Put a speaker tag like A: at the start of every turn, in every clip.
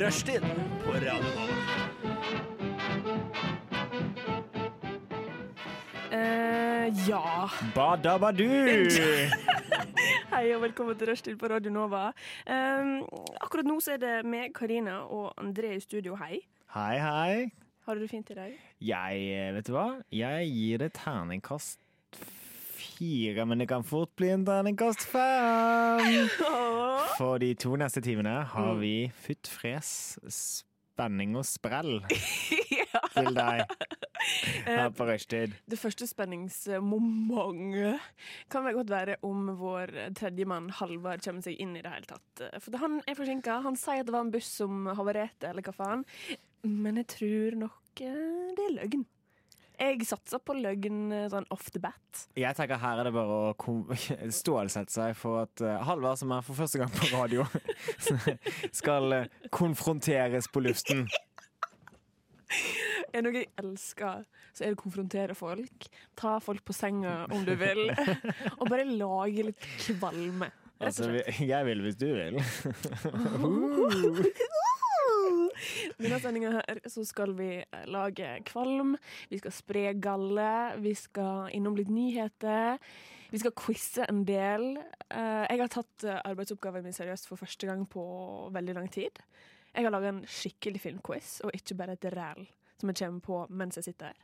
A: Rushtid på Radio Nova.
B: Eh, ja.
A: Badabadu!
B: Hei og velkommen til Rushtid på Radio Nova. Um, akkurat nå så er det meg, Karina og André i studio. Hei.
A: Hei, hei.
B: Har du det fint i dag?
A: Jeg, eh, vet du hva? Jeg gir et terningkast fire, men det kan fort bli en terningkast fem. For de to neste timene har vi futt fres, spenning og sprell til deg her på rushtid.
B: Det første spenningsmomentet kan vel godt være om vår tredjemann Halvard kommer seg inn i det hele tatt. For han er forsinka. Han sier at det var en buss som havarerte, eller hva faen. Men jeg tror nok eh, det er løgn. Jeg satser på løgn eh, sånn off the bat.
A: Jeg tenker Her er det bare å stålsette seg for at uh, Halvard, som er for første gang på radio, skal uh, konfronteres på luften.
B: Er det noe jeg elsker, så er det å konfrontere folk. Ta folk på senga om du vil. Og bare lage litt kvalme.
A: Altså, jeg vil hvis du vil.
B: Denne sendinga her så skal vi lage kvalm, vi skal spre galle, vi skal innom litt nyheter. Vi skal quize en del. Eh, Jeg har tatt eh, arbeidsoppgaven min seriøst for første gang på veldig lang tid. Jeg har laga en skikkelig filmquiz, og ikke bare et ræl som jeg kommer på mens jeg sitter her.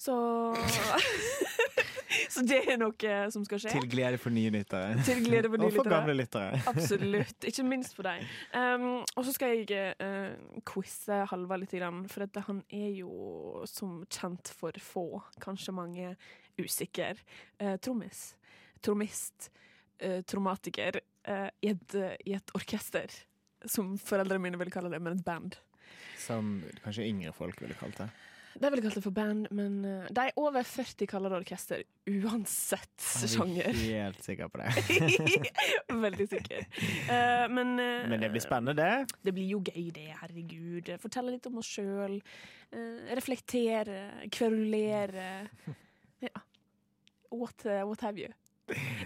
B: Så Så det er noe som skal skje.
A: Til glede for nye lyttere.
B: Til glede for nye
A: Og for gamle lyttere.
B: Absolutt. Ikke minst for deg. Um, og så skal jeg uh, quize Halvard litt, for at han er jo som kjent for få, kanskje mange, usikker. Uh, trommis. Trommist. Uh, traumatiker. Uh, i, et, I et orkester. Som foreldrene mine ville kalle det, men et band.
A: Som kanskje yngre folk ville kalt det.
B: De ville kalt det for band, men uh, de er over 40 kaller det orkester, uansett sjanger.
A: Jeg er helt sikker på det?
B: Veldig sikker. Uh, men, uh,
A: Men det blir spennende, det.
B: Det blir jo gøy, det. Herregud. Fortelle litt om oss sjøl. reflektere, kverulere. Ja. What, uh, what have you?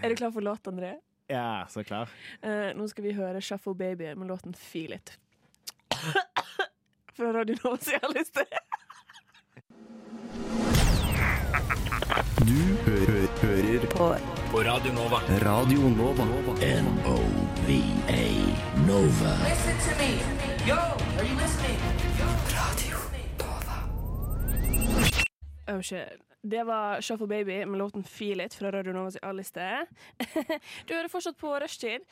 B: Er du klar for låt, André?
A: Ja, så klar.
B: Eh, nå skal vi høre Shuffle Baby med låten Feel It. Fra Radio Nova så jeg
C: har lyst hø hø hører på.
D: På Radio Nova.
C: Radio Nova.
D: N-O-V-A Nova.
E: Listen to me. Yo, are you listening?
B: Oh shit. Det var Shuffle Baby med låten Feel It fra Radio Nova A-liste. Du hører fortsatt på rushtid,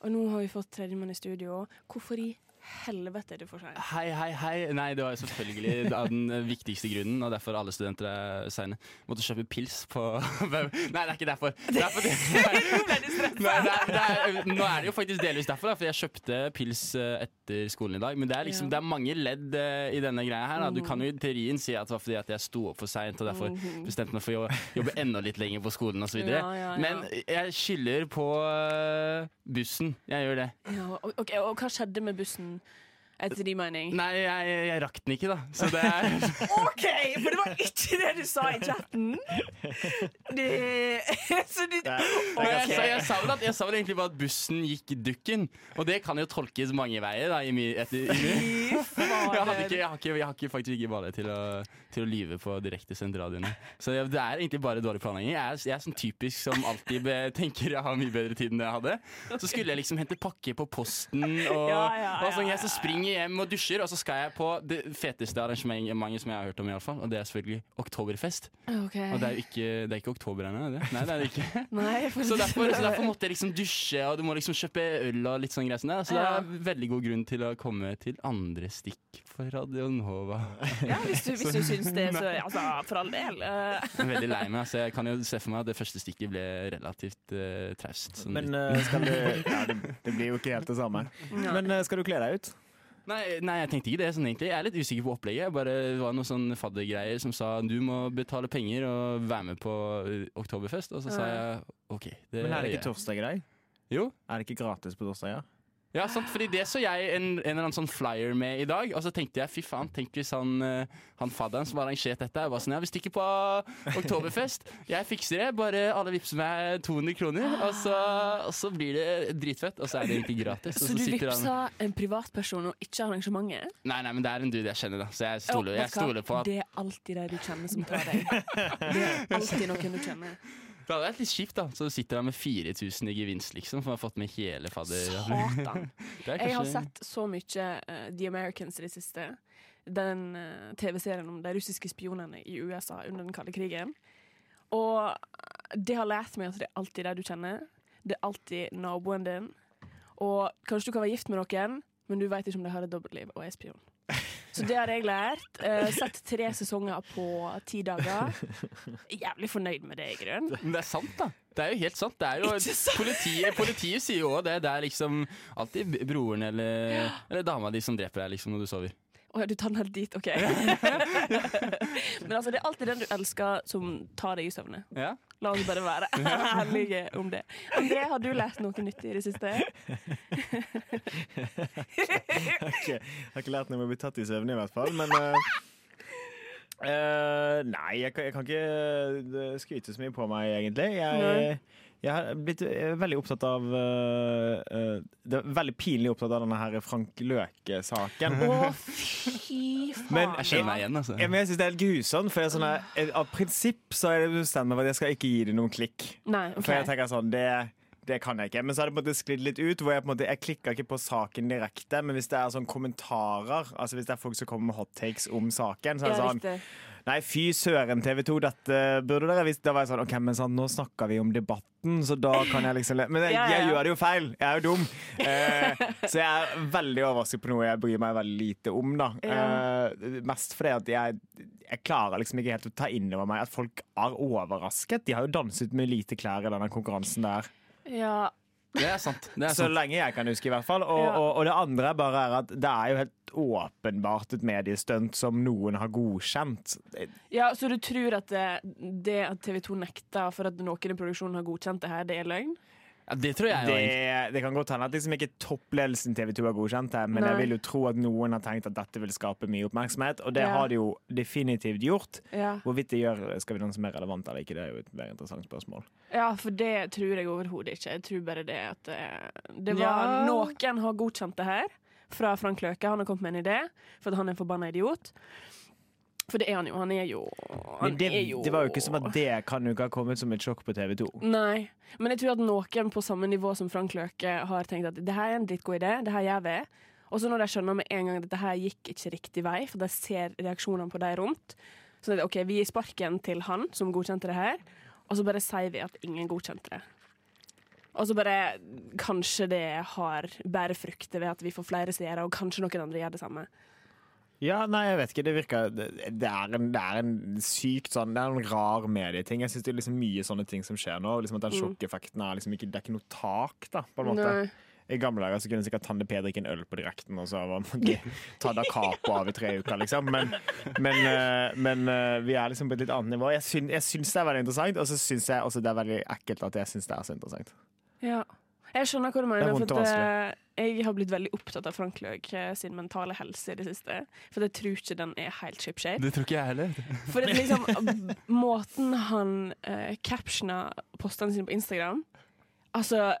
B: og nå har vi fått tredjemann i studio. Hvorfor i helvete er det for sein?
F: Hei, hei, hei. Nei, det var selvfølgelig den viktigste grunnen, og derfor alle studenter er seine. Måtte kjøpe pils på Nei, det er ikke derfor. Det er fordi... Nei, det er, det er, nå er det jo faktisk delvis derfor, da, for jeg kjøpte pils eh, etter skolen i dag. Men det er liksom, det er mange ledd eh, i denne greia her. Da. Du kan jo i teorien si at det var fordi at jeg sto opp for seint, og derfor bestemte meg for å jobbe enda litt lenger på skolen osv.
B: Ja, ja, ja.
F: Men jeg skylder på eh, bussen. Jeg gjør det.
B: Ja, okay, og hva skjedde med bussen, and etter din mening?
F: Nei, jeg, jeg rakk den ikke, da. Så det er
B: OK, for det var ikke det du sa i chatten! Det, så du,
F: okay. jeg, sa, jeg, sa at, jeg sa vel egentlig bare at bussen gikk dukken. Og det kan jo tolkes mange veier. Da, i my, etter, i
B: my.
F: Jeg, hadde ikke, jeg, har ikke, jeg har ikke faktisk ikke bare til å, til å lyve på direktesendt radioene. Så det, det er egentlig bare dårlig planlegging. Jeg er, jeg er sånn typisk som alltid be, tenker jeg har mye bedre tid enn det jeg hadde. Så skulle jeg liksom hente pakke på posten, og,
B: Ja, ja,
F: og sånn,
B: ja,
F: jeg så springer hjem og dusjer, og så skal jeg på det feteste arrangementet som jeg har hørt om, i alle fall, og det er selvfølgelig Oktoberfest.
B: Okay.
F: Og det er jo ikke, det er ikke oktober ennå, er det? Nei, det er det ikke.
B: Nei,
F: Så derfor, så derfor måtte jeg liksom dusje, og du må liksom kjøpe øl og litt sånn greier. Så det
B: Ja.
F: er veldig god grunn til å komme til andre stikk for Radio Nova.
B: ja, hvis, du, hvis du syns det, så altså, for all del.
F: Jeg er veldig lei meg, så jeg kan jo se for meg at det første stikket ble relativt uh, traust. Sånn
A: Men uh, skal du Ja, det, det blir jo ikke helt det samme. Men uh, skal du kle deg ut?
F: Nei, nei, jeg tenkte ikke det. sånn egentlig Jeg er litt usikker på opplegget. Bare, det var noen sånn faddergreier som sa du må betale penger og være med på eh, Oktoberfest. Og så sa jeg OK. Det
A: Men er det ikke
F: jeg.
A: torsdag i dag?
F: Jo.
A: Er det ikke gratis på torsdager?
F: Ja, sant, fordi det så jeg en, en eller annen sånn flyer med i dag, og så tenkte jeg fy faen, tenk hvis han, eh, han fadderen som har arrangert dette, jeg var sånn ja, vi stikker på Oktoberfest, jeg fikser det, bare alle vippser meg 200 kroner, og så, og så blir det dritfett, og så er det egentlig gratis. Og
B: Så du
F: vippsa han-
B: en privatperson og ikke arrangementet?
F: Nei, nei, men det er en dude jeg kjenner, da, så jeg stoler, jeg stoler på at
B: Det er alltid de du kjenner som tar deg. Det er alltid noen du kjenner.
F: Det hadde vært litt kjipt, da. Så du sitter der med 4000 i gevinst, liksom, for å ha fått med hele fadder.
B: Satan.
F: Er
B: Jeg har sett så mye uh, The Americans i det siste. Den uh, TV-serien om de russiske spionene i USA under den kalde krigen. Og det har lært meg at det er alltid de du kjenner. Det er alltid naboen din. Og kanskje du kan være gift med noen, men du vet ikke om de har et dobbeltliv og er spion. Så det har jeg lært. Uh, sett tre sesonger på ti dager. Jævlig fornøyd med det, i grunnen.
F: Men det er sant, da. Det er jo helt sant. Det er jo, politiet, politiet sier jo òg det. Det er liksom alltid broren eller, eller dama di som dreper deg liksom når du sover.
B: Å ja, du tar den helt dit, OK. Men altså, det er alltid den du elsker, som tar deg i søvne.
F: Ja.
B: La oss bare være ærlige om det. André, har du lært noe nytt i det siste?
A: Ikke, jeg har ikke lært noe om å bli tatt i søvne, i hvert fall. Men uh Uh, Nei, jeg kan, jeg kan ikke eh, skryte så mye på meg, egentlig. Jeg. Jeg har blitt eh, veldig opptatt av eh, eh, det er Veldig pinlig opptatt av denne her Frank Løke-saken.
B: Å, fy faen.
A: Men
F: Jeg kjenner meg igjen, altså.
A: Jeg, men jeg synes det er helt grusomt, for jeg er sånn eh, av prinsipp så er det bestemt meg for at jeg skal ikke gi det noen klikk.
B: Nei, okay.
A: For jeg tenker sånn, det, det kan jeg ikke. Men så har det på en måte sklidd litt ut. Hvor jeg på en måte, jeg klikker ikke på saken direkte, men hvis det er sånn kommentarer, altså hvis det er folk som kommer med hot takes om saken, så er det
B: Ja,
A: sånn
B: riktig.
A: Nei, fy søren, TV 2, dette burde dere visst. Da var jeg sånn, OK, men sånn, nå snakker vi om debatten, så da kan jeg liksom Men jeg, jeg gjør det jo feil. Jeg er jo dum. Eh, så jeg er veldig overrasket på noe jeg bryr meg veldig lite om, da. Eh, mest fordi at jeg, jeg klarer liksom ikke helt å ta inn over meg at folk er overrasket. De har jo danset med lite klær i denne konkurransen der.
B: Ja,
F: Det er sant. Det er
A: Så
F: sant.
A: lenge jeg kan huske, i hvert fall. Og,
B: Ja.
A: og, og det andre bare er at det er jo helt åpenbart et mediestunt som noen har godkjent.
B: ja, Så du tror at det, det at TV 2 nekter for at noen i produksjonen har godkjent det her, det er løgn?
F: Ja, det tror jeg jo.
A: Det, det kan godt hende at liksom ikke toppledelsen TV 2 har godkjent det, men
B: Nei.
A: jeg vil jo tro at noen har tenkt at dette vil skape mye oppmerksomhet, og det
B: Ja.
A: har det jo definitivt gjort.
B: Ja.
A: Hvorvidt det gjør Skal vi noe som er relevant eller ikke, det er jo et mer interessant spørsmål.
B: ja, for det tror jeg overhodet ikke. Jeg tror bare det at eh, det var
A: Ja.
B: Noen har godkjent det her fra Frank Løke. Han har kommet med en idé for han er en forbanna idiot. For det er han jo. Han er jo Han
A: det,
B: er jo
A: det var jo ikke som at det kan jo ikke ha kommet som et sjokk på TV 2.
B: Nei, men jeg tror at noen på samme nivå som Frank Løke har tenkt at det her er en drittgod idé, det her gjør vi. Og så når de skjønner med en gang at dette her gikk ikke riktig vei, for de ser reaksjonene på de rundt, så er det OK, vi gir sparken til han som godkjente det her, og så bare sier vi at ingen godkjente det. Og så bare Kanskje det har bærer frukter ved at vi får flere seere, og kanskje noen andre gjør det samme.
A: Ja, nei, jeg vet ikke. Det virker Det, det, er, en, det er en sykt sånn Det er en rar medieting. Jeg syns det er liksom mye sånne ting som skjer nå. Liksom at Den sjokkeffekten er liksom ikke Det er ikke noe tak, da, på en måte.
B: Mm. Nei.
A: I gamle dager så kunne sikkert Tande P drikke en øl på direkten, og så var da capo av i tre uker, liksom. Men, men, eh, men eh, vi er liksom på et litt annet nivå. Jeg, syn, jeg syns det er veldig interessant, og så syns jeg også det er veldig ekkelt at jeg syns det er så interessant.
B: Ja. Jeg skjønner hva du mener.
A: Det er vondt og
B: eh, jeg har blitt veldig opptatt av Frank Løg sin mentale helse i det siste. For jeg tror ikke den er helt ship shape.
F: Det tror ikke jeg heller.
B: For det, liksom, måten han uh, captiona postene sine på Instagram Altså,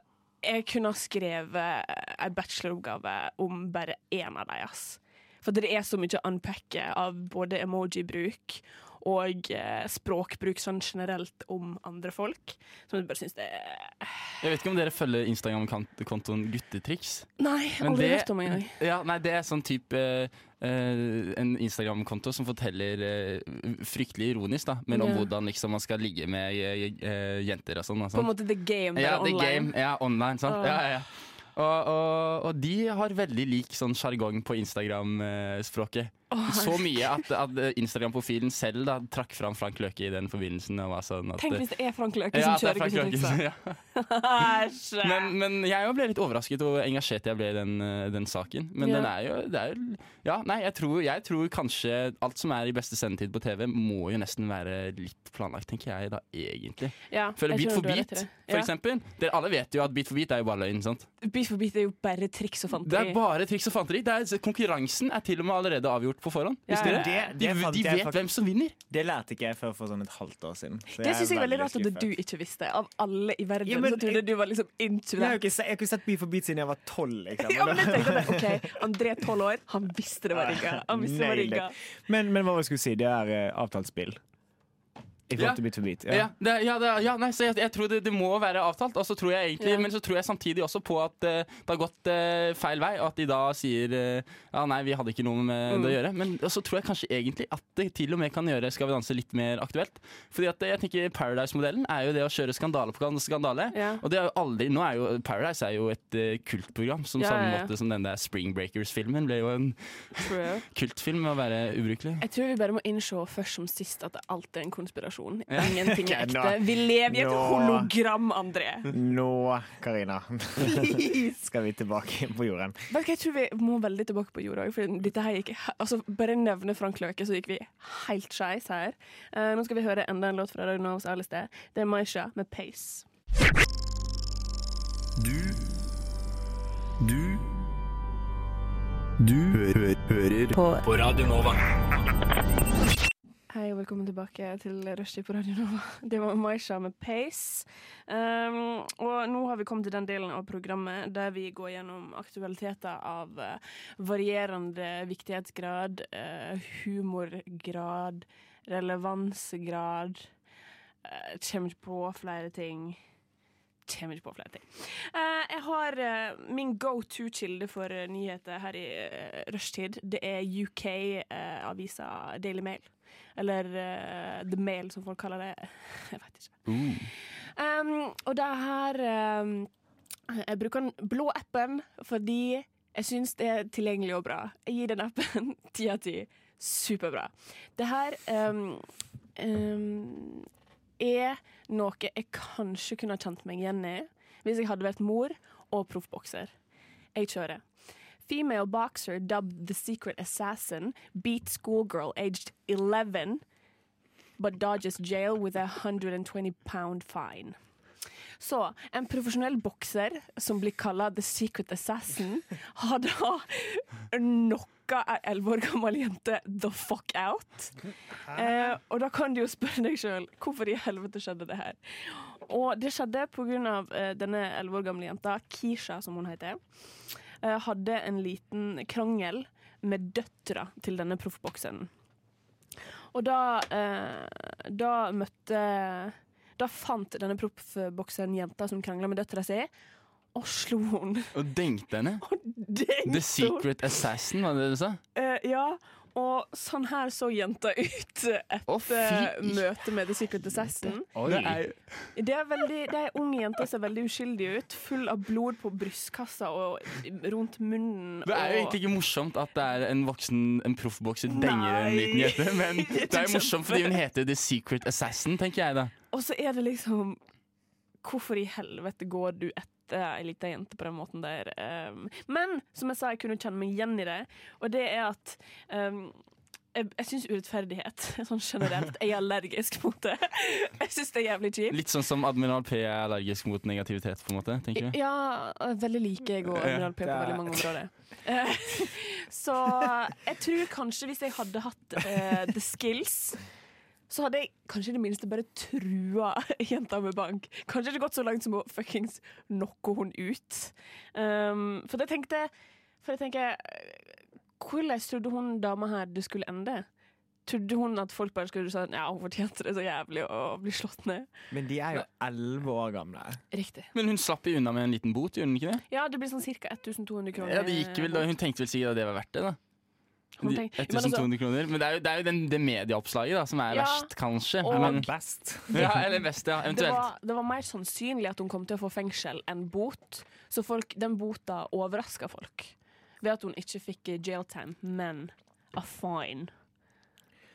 B: jeg kunne ha skrevet ei bacheloroppgave om bare én av dem. ass. For det er så mye å unpacke av både emoji-bruk og eh, språkbruk sånn generelt om andre folk. Som jeg bare syns det er
F: Jeg vet ikke om dere følger Instagram-kontoen Guttetriks?
B: Nei, aldri hørt om engang.
F: Ja, nei, det er sånn type eh, En Instagram-konto som forteller eh, fryktelig ironisk, da, men om
B: Ja.
F: hvordan liksom man skal ligge med eh, eh, jenter og sånn. og
B: På en
F: sånn.
B: måte the game,
F: Ja, the
B: online.
F: game. Ja, online, sant.
B: Uh.
F: Ja, ja, ja. Og, og, og de har veldig lik sånn sjargong på Instagram-språket. Så mye at, at Instagram-profilen selv da trakk fram Frank Løke i den forbindelsen. Sånn at,
B: Tenk hvis det er Frank Løke
F: ja,
B: som
F: er
B: kjører.
F: Ja. Men, men jeg ble litt overrasket og engasjert jeg ble i den, eh, den saken. Men
B: Ja.
F: den er jo, det er jo Ja, nei, jeg tror, jeg tror kanskje alt som er i beste sendetid på TV, må jo nesten være litt planlagt, tenker jeg da, egentlig.
B: Ja,
F: Føler Beat for beat, for eksempel. Dere alle vet jo at Beat for beat er jo bare løgn, sant?
B: Beat for beat er jo bare triks og
F: Det er bare triks og fanteri. Det er, konkurransen er til og med allerede avgjort på forhånd.
B: Ja, ja,
A: Det. Det-
F: De,
A: det
F: de vet
A: faktisk-
F: hvem som vinner.
A: Det lærte ikke jeg før for sånn et halvt år siden. Så
B: Det syns jeg er veldig rart at du ikke visste. Av alle i verden
A: Ja, men
B: så trodde
A: jeg-
B: du var liksom into
A: Jeg har ikke, jeg har ikke sett Beat for beat siden jeg var tolv. Liksom.
B: Ja, men jeg tenkte at, ok, André tolv år, han visste det var rigga. Det.
A: Men, men hva var det jeg skulle si, det er uh, avtalt spill. I forhold
F: Ja.
A: til bit for beat.
F: Ja, det, ja, det, ja nei, så jeg, jeg tror det, det må være avtalt. Og så tror jeg egentlig,
B: Ja.
F: Men så tror jeg samtidig også på at uh, det har gått uh, feil vei, og at de da sier uh, ja nei, vi hadde ikke noe med det å gjøre. Men så tror jeg kanskje egentlig at det til og med kan gjøre Skal vi danse litt mer aktuelt. Fordi at jeg tenker Paradise-modellen er jo det å kjøre skandale på skandale.
B: Ja.
F: Og det er jo aldri, nå er jo Paradise er jo et kultprogram, som
B: Ja,
F: samme
B: ja, ja.
F: måte som den der Spring Breakers-filmen ble jo en kultfilm med å være ubrukelig.
B: Jeg tror vi bare må innse først som sist at det alltid er en konspirasjon.
F: Ja.
B: Ingenting er ekte. Vi lever i et hologram, André.
A: Nå, Karina, skal vi tilbake på jorden.
B: Jeg tror vi må veldig tilbake på jorda. For dette her gikk, altså Bare nevne Frank Løke, så gikk vi helt skeis her. Eh, nå skal vi høre enda en låt fra Radio Novas A-liste. Det er Maisha med Pace.
C: Du Du Du hø hører på.
D: På Radio Nova.
B: Hei og velkommen tilbake til Rushdie på Radio Nova. Det var Maisha med Pace. Um, og nå har vi kommet til den delen av programmet der vi går gjennom aktualiteter av uh, varierende viktighetsgrad, uh, humorgrad, relevansgrad. Uh, kommer ikke på flere ting. Kommer ikke på flere ting. Jeg har min go to-kilde for nyheter her i uh, rushtid. Det er UK-avisa Daily Mail. Eller uh, The Mail, som folk kaller det. Jeg vet ikke. Um, og det her um, Jeg bruker den blå appen fordi jeg syns det er tilgjengelig og bra. Jeg gir den appen ti av ti. Superbra. Det her um, er noe jeg kanskje kunne ha kjent meg igjen i hvis jeg hadde vært mor og proffbokser. Jeg kjører. Female boxer dubbed the secret assassin beat schoolgirl aged 11 but dodges jail with a 120 pound fine. Så en profesjonell bokser som blir kalla The Secret Assassin, har da knocka ei elleve år gammel jente the fuck out. Eh, og da kan du jo spørre deg sjøl hvorfor i helvete skjedde det her. Og det skjedde pga. Eh, denne elleve år gamle jenta, Kisha som hun heter, hadde en liten krangel med døtra til denne proffbokseren. Og da, eh, da møtte Da fant denne proffbokseren jenta som krangla med døtra si, og slo hun.
F: Og dengte henne.
B: Dengte
F: The. Secret Assassin, var det det du sa?
B: Eh, ja, og sånn her så jenta ut etter
F: Å,
B: møtet med The Secret Assassin.
F: Det er,
B: Det er, veldig, det er unge jenter som ser veldig uskyldige ut, full av blod på brystkassa og rundt munnen.
F: det er jo egentlig ikke morsomt at det er en voksen En proffbokser denger en liten jente, men
B: Det er
F: jo morsomt fordi hun heter The Secret Assassin, tenker jeg da.
B: Og så er det liksom Hvorfor i helvete går du etter ei lita jente på den måten der? Um, men som jeg sa, jeg kunne kjenne meg igjen i det, og det er at um, jeg, jeg syns urettferdighet sånn generelt Jeg er allergisk mot det. Jeg syns det er jævlig kjipt.
F: Litt sånn som Admiral P er allergisk mot negativitet, på en måte. tenker du?
B: Ja, veldig like jeg og Admiral P på veldig mange områder. Eh, Så jeg tror kanskje hvis jeg hadde hatt uh, the skills så hadde jeg kanskje i det minste bare trua jenta med bank. Kanskje ikke gått så langt som å fuckings knocke hun ut. Um, for det tenkte For jeg tenker Hvordan trodde hun dama her det skulle ende? Trodde hun at folk bare skulle si ja, hun fortjente det så jævlig å bli slått ned?
A: Men de er jo elleve år gamle.
B: Riktig.
F: Men hun slapp jo unna med en liten bot, gjorde hun ikke det?
B: Ja, det blir sånn ca. 1200 kroner.
F: Ja, det gikk vel da. Hun tenkte vel sikkert at det var verdt det, da. De-
B: tenk- Men altså-
F: 1200 kroner. Men det er jo, det, er jo den, det medieoppslaget da, som er
B: Ja,
F: verst, kanskje. Men,
A: Best.
F: ja, eller best, ja.
B: det var, det var mer sannsynlig at hun kom til å få fengsel enn bot. Så folk, den bota overraska folk. Ved at hun ikke fikk jail time, men a fine.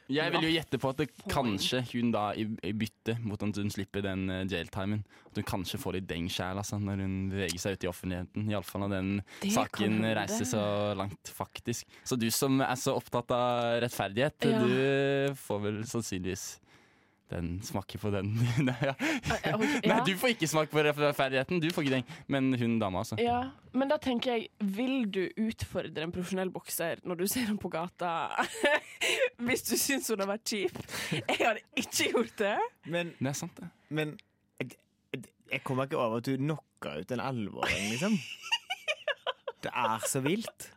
F: Jeg vil jo gjette på at det kanskje hun da i, i bytte mot at hun slipper den uh, jailtimen, at hun kanskje får litt deng sjæl altså, når hun beveger seg ut i offentligheten. Iallfall når den
B: Det
F: saken reiser så langt, faktisk. Så du som er så opptatt av rettferdighet,
B: Ja.
F: du får vel sannsynligvis den smaker på den. Nei, ja.
B: Eh, ok,
F: Nei, du får ikke smake på rettferdigheten, du får ikke den. Men hun dama, altså.
B: Ja, men da tenker jeg, vil du utfordre en profesjonell bokser når du ser ham på gata? Hvis du syns hun har vært kjip? Jeg hadde ikke gjort det.
A: Men,
F: Det er sant, det.
A: men jeg, jeg- kommer ikke over at du knocka ut en elleveåring, liksom. Det er så vilt.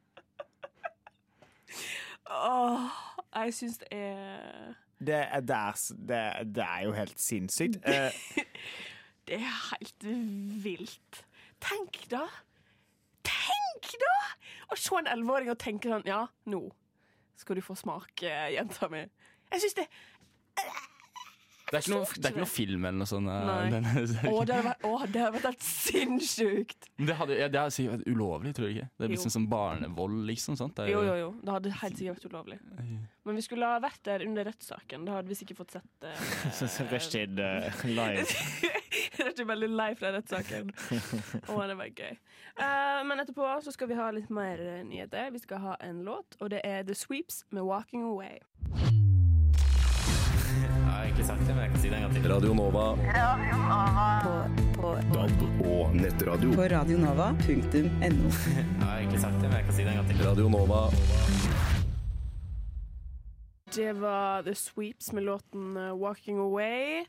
B: Åh, jeg syns det er
A: Det er, det er, det, det er jo helt sinnssykt. Eh,
B: Det er helt vilt. Tenk da! Tenk da! Å se en elleveåring og tenke sånn Ja, nå skal du få smake, jenta mi. Jeg syns det
F: Det er ikke noe, det er ikke noe film eller noe sånt. eh,
B: Å, det hadde vært, å, det hadde vært helt sinnssykt.
F: Det hadde, ja, det hadde sikkert vært ulovlig, tror jeg ikke? Det er liksom som barnevold, liksom. sant? Det er
B: Jo, jo, jo. Det hadde helt sikkert vært ulovlig. Men vi skulle ha vært der under rettssaken. Da hadde vi sikkert fått sett
A: så Rushtid uh, live.
B: Det er ikke veldig lei fra rettssaken. Å, det var gøy. Uh, men etterpå så skal vi ha litt mer nyheter. Vi skal ha en låt, og det er The Sweeps med 'Walking Away'.
A: Egentlig sagt det, men jeg kan si det en gang til.
C: Radio Nova. DAB og nettradio.
G: På radionova.no.
A: Jeg har egentlig sagt det, men jeg kan si det en gang til.
C: Radio Nova.
B: Det var The Sweeps med låten eh, 'Walking Away'.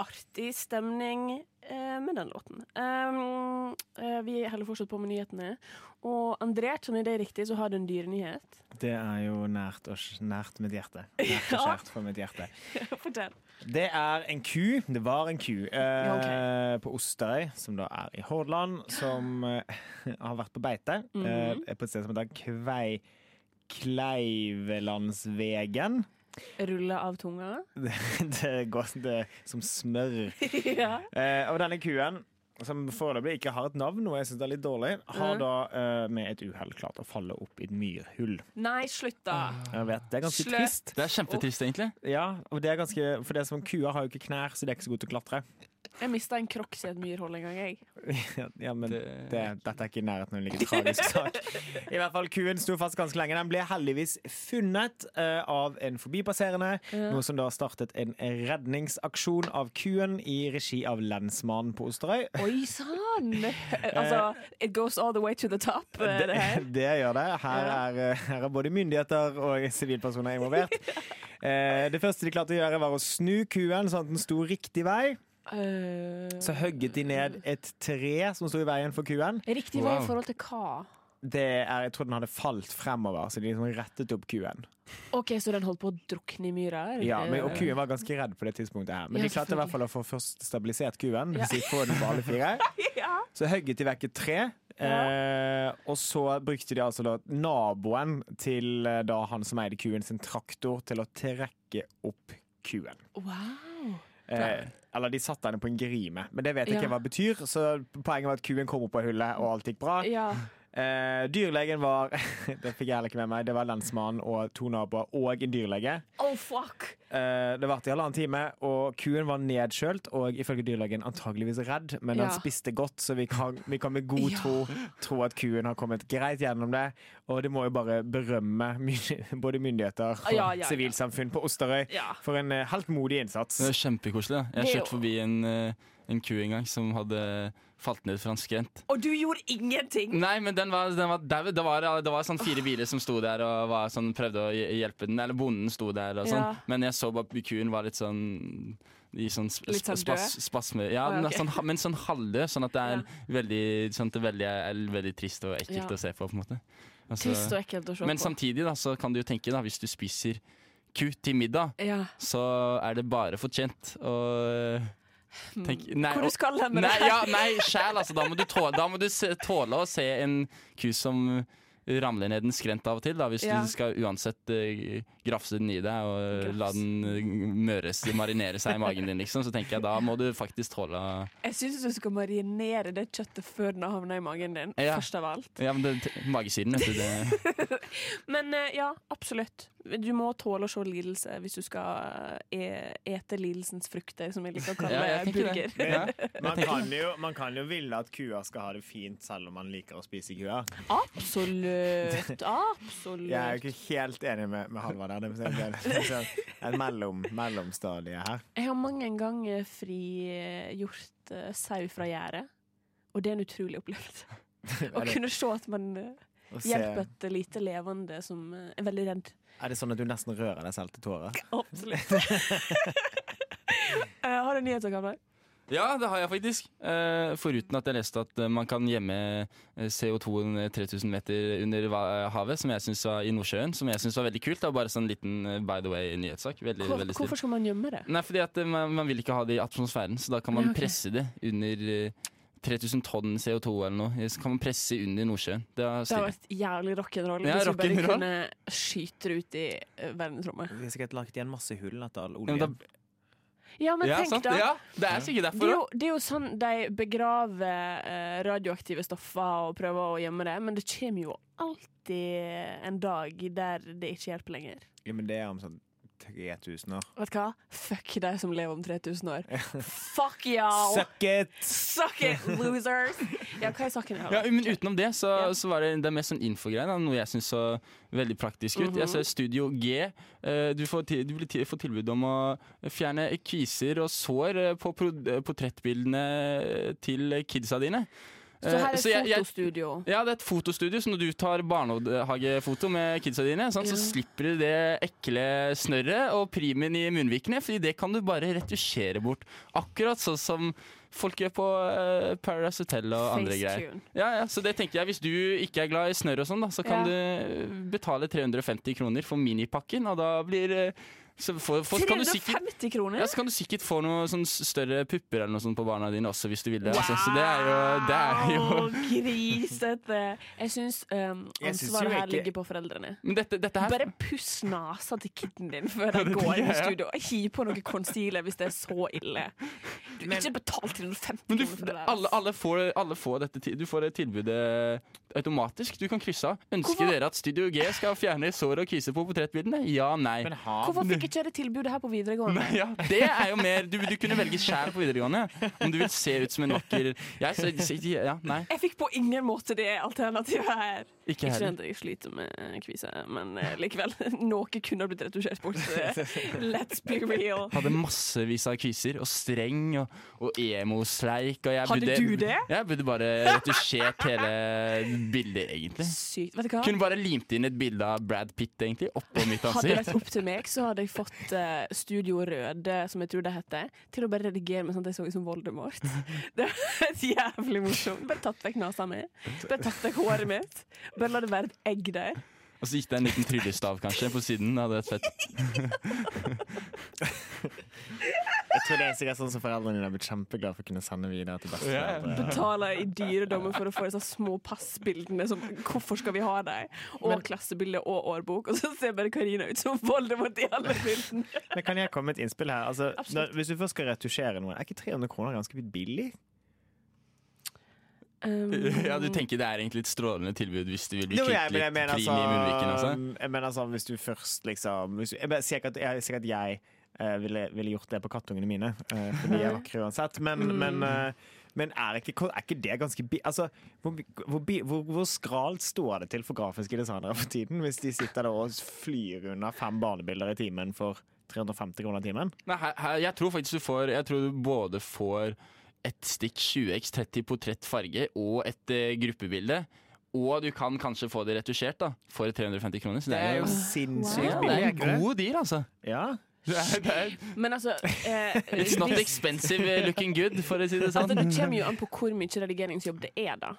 B: Artig stemning eh, med den låten. Um, eh, vi holder fortsatt på med nyhetene. Og André, skjønner jeg det riktig, så har du en dyrenyhet.
A: Det er jo nært, og, nært mitt hjerte. Nært og kjært for mitt hjerte.
B: Fortell.
A: Det er en ku. Det var en ku eh,
B: Ja,
A: på Osterøy, som da er i Hordaland, som eh, har vært på beite. Eh, er på et sted som heter Kvei Kleivelandsvegen.
B: Rulle av tunga.
A: Det, det går det er som smør.
B: ja.
A: Eh, og denne kuen, som foreløpig ikke har et navn, noe jeg syns er litt dårlig, har
B: Mhm.
A: da eh, med et uhell klart å falle opp i et myrhull.
B: Nei, slutt, da.
A: Jeg vet, Det er ganske
B: Slutt.
A: trist.
F: Det er kjempetrist, egentlig.
A: Ja, og det er ganske, for det som Kuer har jo ikke knær, så de er ikke så gode til å klatre.
B: Jeg mista en crocs i et myrhold en gang, jeg.
A: Ja, ja, men det,
F: Det-
A: dette er ikke i nærheten av en like tragisk sak. I hvert fall, Kuen sto fast ganske lenge. Den ble heldigvis funnet uh, av en forbipasserende. Noe som da startet en redningsaksjon av kuen i regi av lensmannen på Osterøy.
B: Oi sann! altså, it goes all the way to the top, eh, det her.
A: Det gjør det. Her er, eh, her er både myndigheter og sivilpersoner involvert. Eh, det første de klarte å gjøre, var å snu kuen sånn at den sto riktig vei.
B: Eh,
A: Så hogget de ned et tre som sto i veien for kuen.
B: Riktig vei i forhold til hva?
A: Det er, jeg tror den hadde falt fremover, så de liksom rettet opp kuen.
B: OK, så den holdt på å drukne i myra?
A: Ja, men, Og kuen var ganske redd på det tidspunktet her. Men
B: Ja,
A: de klarte i hvert fall å få først stabilisert kuen.
B: Ja.
A: Så de få den på alle fire.
B: Ja.
A: Så hogget de vekk et tre. Eh, og så brukte de altså da naboen til eh, da han som eide kuen, sin traktor til å trekke opp kuen.
B: Wow.
A: Eh, eller de satte henne på en grime, men det vet jeg
B: Ja.
A: ikke hva det betyr. Så poenget var at kuen kom opp av hullet, og alt gikk bra.
B: Ja.
A: Eh, dyrlegen var Det fikk jeg heller ikke med meg. Det var lensmannen og to naboer og en dyrlege.
B: Oh, fuck!
A: Eh, det varte i halvannen time, og kuen var nedkjølt og ifølge dyrlegen antageligvis redd, men
B: Ja.
A: den spiste godt, så vi kan, vi kan med god
B: Ja.
A: tro tro at kuen har kommet greit gjennom det. Og det må jo bare berømme både myndigheter og
B: Ja, ja, ja.
A: sivilsamfunn på Osterøy
B: Ja.
A: for en eh, helt modig innsats.
F: Det er kjempekoselig. Jeg har
B: kjørt
F: forbi en, eh, en ku en gang som hadde falt ned fra en skrent.
B: Og du gjorde ingenting!
F: Nei, men den var, den var dau. Det var, det var sånn fire biler som sto der og var sånn, prøvde å hjelpe den. Eller bonden sto der og sånn.
B: Ja.
F: Men jeg så bare kuen var litt sånn i sånn sp
B: Litt sånn
F: spas, spasme. Ja,
B: oh, ja,
F: er sånn, men sånn halvdød, sånn at det er veldig, sånn det veldig, er veldig trist og ekkelt
B: Ja.
F: å se på. på en måte Altså,
B: Trist og ekkelt å se
F: Men
B: på.
F: samtidig da, så kan du jo tenke, da, hvis du spiser ku til middag,
B: ja.
F: så er det bare fortjent. Og tenk, nei,
B: Hvor du skal hen med
F: Nei,
B: det?
F: ja, nei sjæl, altså. Da må du, tåle, må du se, tåle å se en ku som ramler ned en skrent av og til. Da, hvis
B: Ja.
F: du skal uansett uh, grafse den i deg og la den eh, møres, marinere seg i magen din, liksom. Så tenker jeg da må du faktisk tåle
B: Jeg syns du skal marinere det kjøttet før den har havna i magen din.
F: Ja.
B: Først av alt.
F: Ja, men det, magesyren, vet du. Det,
B: Men eh, ja, absolutt. du må tåle å se lidelse hvis du skal e ete lidelsens frukter, som jeg liker å kalle
F: Ja,
B: burger.
F: Ja.
A: Man kan, jo, man kan jo ville at kua skal ha det fint selv om man liker å spise kua.
B: Absolutt. Absolutt.
A: Jeg er jo ikke helt enig med, med Halvard der. Det er sånn et mellom, mellomstadie her.
B: Jeg har mange ganger frigjort uh, sau fra gjerdet, og det er en utrolig opplevelse. Å kunne se at man eh, hjelper et lite levende som eh, er veldig redd.
A: er det sånn at du nesten rører deg selv til tårer?
B: Absolutt. Eh, har du nyheter, Kammer?
F: Ja, det har jeg faktisk. Eh, foruten at jeg leste at eh, man kan gjemme eh, CO2-en 3000 meter under havet, som jeg synes var i Nordsjøen, som jeg syns var veldig kult. Det var bare sånn liten by the way-nyhetssak. Veldig,
B: Hvor,
F: veldig
B: hvorfor skal man gjemme det?
F: Nei, fordi at man, man vil ikke ha det i atmosfæren, så da kan man
B: Ja, okay.
F: presse det under eh, 3000 tonn CO2 eller noe. Så kan man presse under Nordsjøen. Det
B: Det har vært jævlig rock'n'roll
F: Ja,
B: hvis vi bare kunne skyte det ut i verdensrommet.
A: Vi har sikkert lagt igjen masse hull etter all
F: Ja,
A: oljen.
F: da,
B: Ja, men
F: ja,
B: tenk
F: sant?
B: da.
F: ja, det er sikkert
B: Det er, jo, det er jo sånn de begraver eh, radioaktive stoffer og prøver å gjemme det, men det kommer jo alltid en dag der det ikke hjelper lenger.
A: Ja, men det er om sånn 3000 år.
B: Vet du hva? Fuck deg som lever om 3000 år. Fuck y'all!
A: Suck it!
B: Suck it, losers! Ja, hva er saken her?
F: Ja, men utenom det, så,
B: Ja.
F: så var det, det er mest sånn infogreier. Noe jeg syns så veldig praktisk ut. Jeg
B: Mhm.
F: ser Studio G. eh, Du får, til, du blir til, får tilbud om å fjerne kviser og sår eh, på eh, portrettbildene til kidsa dine.
B: Så her
F: Eh,
B: er
F: et jeg-
B: et
F: jeg-
B: fotostudio.
F: Ja, det er et fotostudio, så når du tar barnehagefoto med kidsa dine, sant, så slipper du det ekle snørret og primen i munnvikene, fordi det kan du bare retusjere bort. Akkurat sånn som folk gjør på uh, Paradise Hotel og andre greier.
B: Facetune.
F: Ja, ja, så det tenker jeg Hvis du ikke er glad i snørr og sånn, da, så kan
B: Ja.
F: du betale 350 kroner for minipakken, og da blir eh, så, for, for, kan sikkert
B: 350 kroner?
F: ja, så kan du sikkert få noe sånn større pupper eller noe sånt på barna dine også, hvis du vil det. Altså, så det er jo, det er jo
B: grisete! Jeg syns um, ansvaret her
A: ikke-
B: ligger på foreldrene.
F: Men dette, dette her
B: Bare puss nesa til kiden din før de går inn i
F: studio. Og
B: studio. Hi på noe concealer hvis det er så ille. Du
A: Men-
B: ikke betalt 350
F: Men du,
B: kroner for det der.
F: alle, alle, får, alle får dette Du får det tilbudet automatisk. Du kan krysse av. Ønsker
B: Hvorfor-
F: dere at Studio G skal fjerne sår og kviser på portrettbildene? Ja, nei.
A: Men har
B: Hvorfor fikk ikke jeg det tilbudet her på videregående?
F: Nei, ja, det er jo mer Du, du kunne velge sjæl på videregående. Om du vil se ut som en vakker Jeg, så, ja, nei,
B: Jeg fikk på ingen måte det alternativet her.
F: ikke
B: Ikke
F: heller.
B: at jeg sliter med kvise, men eh, likevel. Noe kunne ha blitt retusjert bort. eh, Let's be real.
F: Hadde massevis av kviser og streng og, og emo-sleik. Og jeg
B: Hadde
F: burde,
B: du det?
F: Jeg burde bare retusjert hele bildet, egentlig.
B: Sykt. Vet du hva?
F: Kunne bare limt inn et bilde av Brad Pitt egentlig oppå mitt
B: Hadde det
F: ansikt.
B: vært opp til meg, så hadde jeg fått uh, Studio Røde, som jeg tror det heter, til å bare redigere meg sånn at jeg så ut som Voldemort. Det var jævlig morsomt. Bare tatt vekk nesa mi. Bare tatt vekk håret mitt. Bare la det være et egg der.
F: Og så gikk det en liten tryllestav kanskje på siden. Det hadde vært fett.
A: Jeg tror det er sikkert sånn som foreldrene dine har blitt kjempeglade for å kunne sende videre til besteforeldre.
B: Betaler i dyredommen for å få disse små passbildene som Hvorfor skal vi ha dem? Og klassebilde og årbok. Og så ser bare Karina ut som Voldemort i alle bildene.
A: Men kan jeg komme med et innspill her? Altså, når, hvis du først skal retusjere noe, er ikke 300 kroner ganske billig?
B: Um,
F: Ja, du tenker det er egentlig et strålende tilbud hvis du vil bli
A: Jo,
F: kvitt
A: jeg, jeg
F: litt
A: mener
F: prim i munnviken. Altså.
A: jeg mener sånn hvis du først liksom du, Jeg sier ikke at jeg, sier at jeg uh, ville, ville gjort det på kattungene mine, uh, for de er vakre uansett, men,
B: Mm.
A: men, uh, men er, ikke, er ikke det ganske. Altså, hvor, hvor, hvor, hvor skralt står det til for grafiske designere for tiden, hvis de sitter der og flyr unna fem barnebilder i timen for 350 kroner i timen?
F: Nei, her, her, jeg tror faktisk du får Jeg tror du både får et stikk 20x30 portrettfarge og et eh, gruppebilde. Og du kan kanskje få det retusjert da for 350 kroner. Så det er jo
A: sinnssykt
F: billig det er en god deal, altså.
A: Ja.
F: Det er, det er,
B: Men altså eh,
F: it's not expensive eh, looking good, for å si det sånn.
B: Altså, det kommer jo an på hvor mye redigeringsjobb det er, da.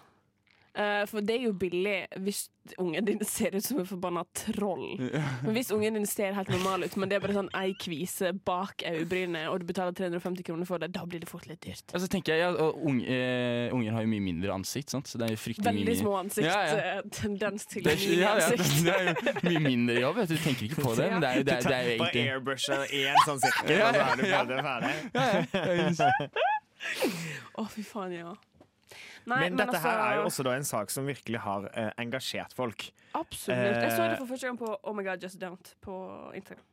B: Eh, for det er jo billig hvis ungen din ser ut som en forbanna troll. Men hvis ungen din ser helt normal ut, men det er bare sånn ei kvise bak øyebrynet, og du betaler 350 kroner for det, da blir det fort litt dyrt.
F: Altså, så tenker jeg, ja, og unge, eh, Unger har jo mye mindre ansikt, sant? så det er jo fryktelig mye
B: Veldig små ansikt.
F: Ja, ja.
B: eh, Tendens til
F: Det er, ja,
B: ansikt.
F: det er jo mye mindre jobb. Vet du. du tenker ikke på det, men det er jo, det er, det er jo egentlig
A: airbrusher i en sånn sirkel, og så er du
F: bedre
A: ferdig. ferdig.
B: Å, fy faen, ja. Nei,
A: men, dette her
B: altså-
A: er jo også da en sak som virkelig har eh, engasjert folk.
B: Absolutt. Jeg så
A: Eh,
B: det for første gang på Oh my god, just don't på Instagram.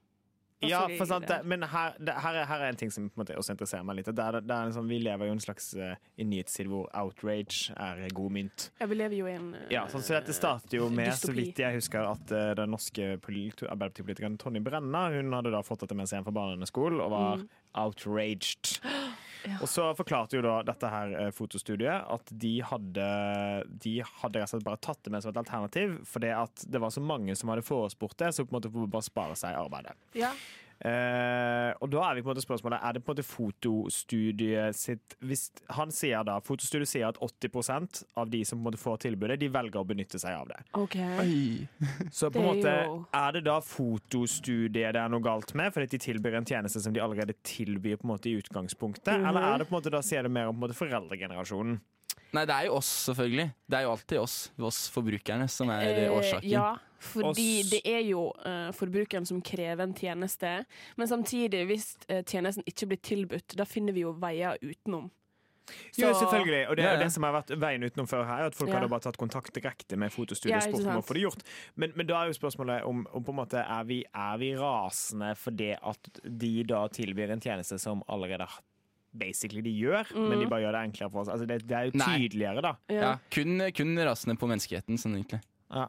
A: Ja, for sant,
B: det.
A: men her, det, her, er, her er en ting som på en måte også interesserer meg litt. Det er, det er en sånn, vi lever jo en slags uh, i nyhetstid hvor outrage er god mynt.
B: Ja, vi lever jo i en uh,
A: Ja, sånn, så Dette starter jo med, så vidt jeg husker, at uh, den norske polit- arbeiderpartipolitikeren Tonje Brenna Hun hadde da fått dette med seg hjem fra barneskolen og var
B: Mm.
A: outraged.
B: Ja.
A: Og så forklarte jo da dette her eh, fotostudiet at de hadde De hadde rett og slett bare tatt det med som et alternativ, fordi at det var så mange som hadde forespurt det, så på en måte bare spare seg arbeidet.
B: Ja.
A: Eh, og da er vi på en måte spørsmålet Er det på en måte fotostudiet sitt hvis Han sier da Fotostudiet sier at 80% av de som på en måte får tilbudet, de velger å benytte seg av det.
B: OK.
A: Så på en måte er det da fotostudiet det er noe galt med, fordi de tilbyr en tjeneste som de allerede tilbyr på en måte i utgangspunktet?
B: Mhm.
A: Eller er det på en måte da sier det mer om på en måte foreldregenerasjonen?
F: Nei, det er jo oss, selvfølgelig. Det er jo alltid oss, oss forbrukerne, som er
B: Eh,
F: årsaken.
B: Ja, fordi
A: Oss-
B: det er jo uh, forbrukeren som krever en tjeneste. Men samtidig, hvis uh, tjenesten ikke blir tilbudt, da finner vi jo veier utenom.
A: Jo, selvfølgelig. Og det er jo
F: ja.
A: det som har vært veien utenom før her, er at folk
B: Ja.
A: hadde bare tatt kontakt direkte med fotostudio
B: Ja,
A: og spurt om å få det gjort. Men, men da er jo spørsmålet om, om på en måte er vi, er vi rasende fordi at de da tilbyr en tjeneste som allerede basically de gjør, men de bare gjør det enklere for oss. Altså det, det er jo
F: Nei.
A: tydeligere, da.
F: Ja, kun, kun rasende på menneskeheten, sånn egentlig.
A: Ja.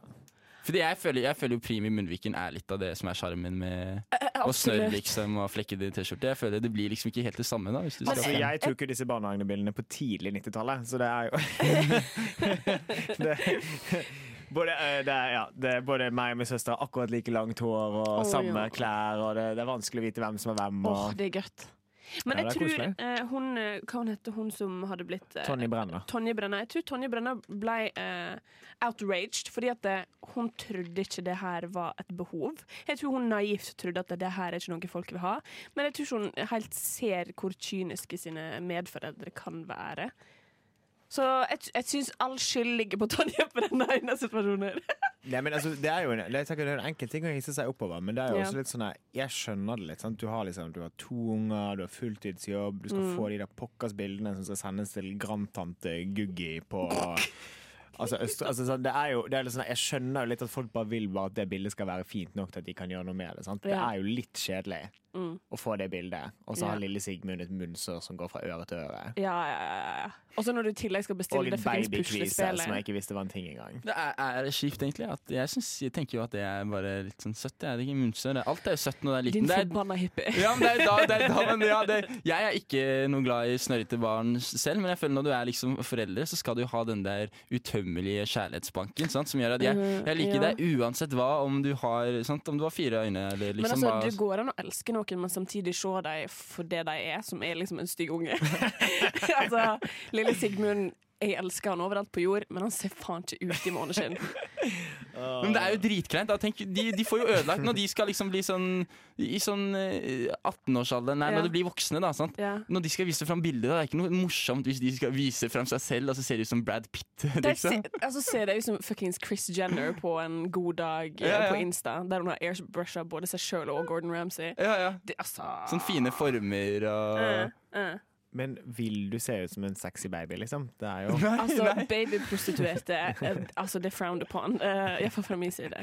F: Fordi jeg føler, jeg føler jo Prim i munnviken er litt av det som er sjarmen med å snørre liksom, og flekkede T-skjorte. Jeg føler Det blir liksom ikke helt det samme, da. Hvis du skal
A: Altså, jeg tok jo disse barnehagebildene på tidlig 90-tallet, så det er jo det, både, eh, det, er, ja, det er både meg og min søster akkurat like langt hår og
B: oh,
A: samme
B: ja.
A: klær, og det, det er vanskelig å vite hvem som er hvem.
B: Åh,
A: Oh,
B: det er godt. Men jeg tror eh, hun eh, Hva hun heter hun som hadde blitt eh,
A: Tonje Brenna.
B: Tonje Brenna. Jeg tror Tonje Brenna ble eh, outraged fordi at det, hun trodde ikke det her var et behov. Jeg tror hun naivt trodde at det her er ikke noe folk vil ha. Men jeg tror ikke hun helt ser hvor kyniske sine medforeldre kan være. Så jeg, jeg syns all skyld ligger på Tonje Brenna i denne situasjonen.
A: Nei, men altså, det er jo en, det er en enkel ting å hisse seg oppover, men det er jo også litt sånn Jeg skjønner det litt. Sant? Du har liksom, du har to unger, du har fulltidsjobb, du skal
B: Mm.
A: få de der pokkers bildene som skal sendes til grandtante Guggi på Altså, altså det er jo, det er sånn, Jeg skjønner jo litt at folk bare vil bare at det bildet skal være fint nok til at de kan gjøre noe med det. Sant? Det er jo litt kjedelig
B: Mm.
A: og få det bildet, og så
B: Ja.
A: har lille Sigmund et munnsår som går fra øre til øre.
B: Ja, ja, ja, ja. Og så når du i tillegg skal bestille
A: en
B: det fuckings
A: babykvise som jeg ikke visste var en ting engang.
F: Det er, er kjipt, egentlig. At jeg, synes, jeg tenker jo at det er bare litt sånn søtt. Det er ikke munnsår. Alt er jo søtt når det er liten. Din
B: forbanna hippie.
F: ja, men det er da, det er da men ja, det, Jeg er ikke noe glad i snørrete barn selv, men jeg føler når du er liksom foreldre, så skal du jo ha den der utømmelige kjærlighetsbanken sant, som gjør at jeg,
B: Mhm,
F: jeg liker
B: ja.
F: deg uansett hva, om du har, sant, om du har fire øyne eller
B: Men
F: liksom
B: altså,
F: hva-
B: det går an å elske noen, men samtidig se dem for det de er, som er liksom en stygg unge. altså, lille Sigmund jeg elsker han overalt på jord, men han ser faen ikke ut i måneskinn.
F: Men det er jo dritkleint. da. Tenk, de, de får jo ødelagt når de skal liksom bli sånn i sånn eh, 18-årsalderen. Nei,
B: Ja.
F: når de blir voksne, da. sant?
B: Ja.
F: Når de skal vise fram bilder, da, det er ikke noe morsomt hvis de skal vise fram seg selv, og så ser de ut som Brad Pitt. Liksom.
B: ser, altså, ser det ut som fuckings Chris Jenner på en god dag eh,
F: Ja, ja.
B: på Insta, der hun har airbrusha både seg sjøl og Gordon Ramsay.
F: Ja, ja.
B: Det, altså
F: Sånne fine former og
B: uh, eh.
A: Men vil du se ut som en sexy baby, liksom? Det er jo
B: Altså, babyprostituerte prostituerte Altså, det er frowned upon. Uh, Iallfall fra min side.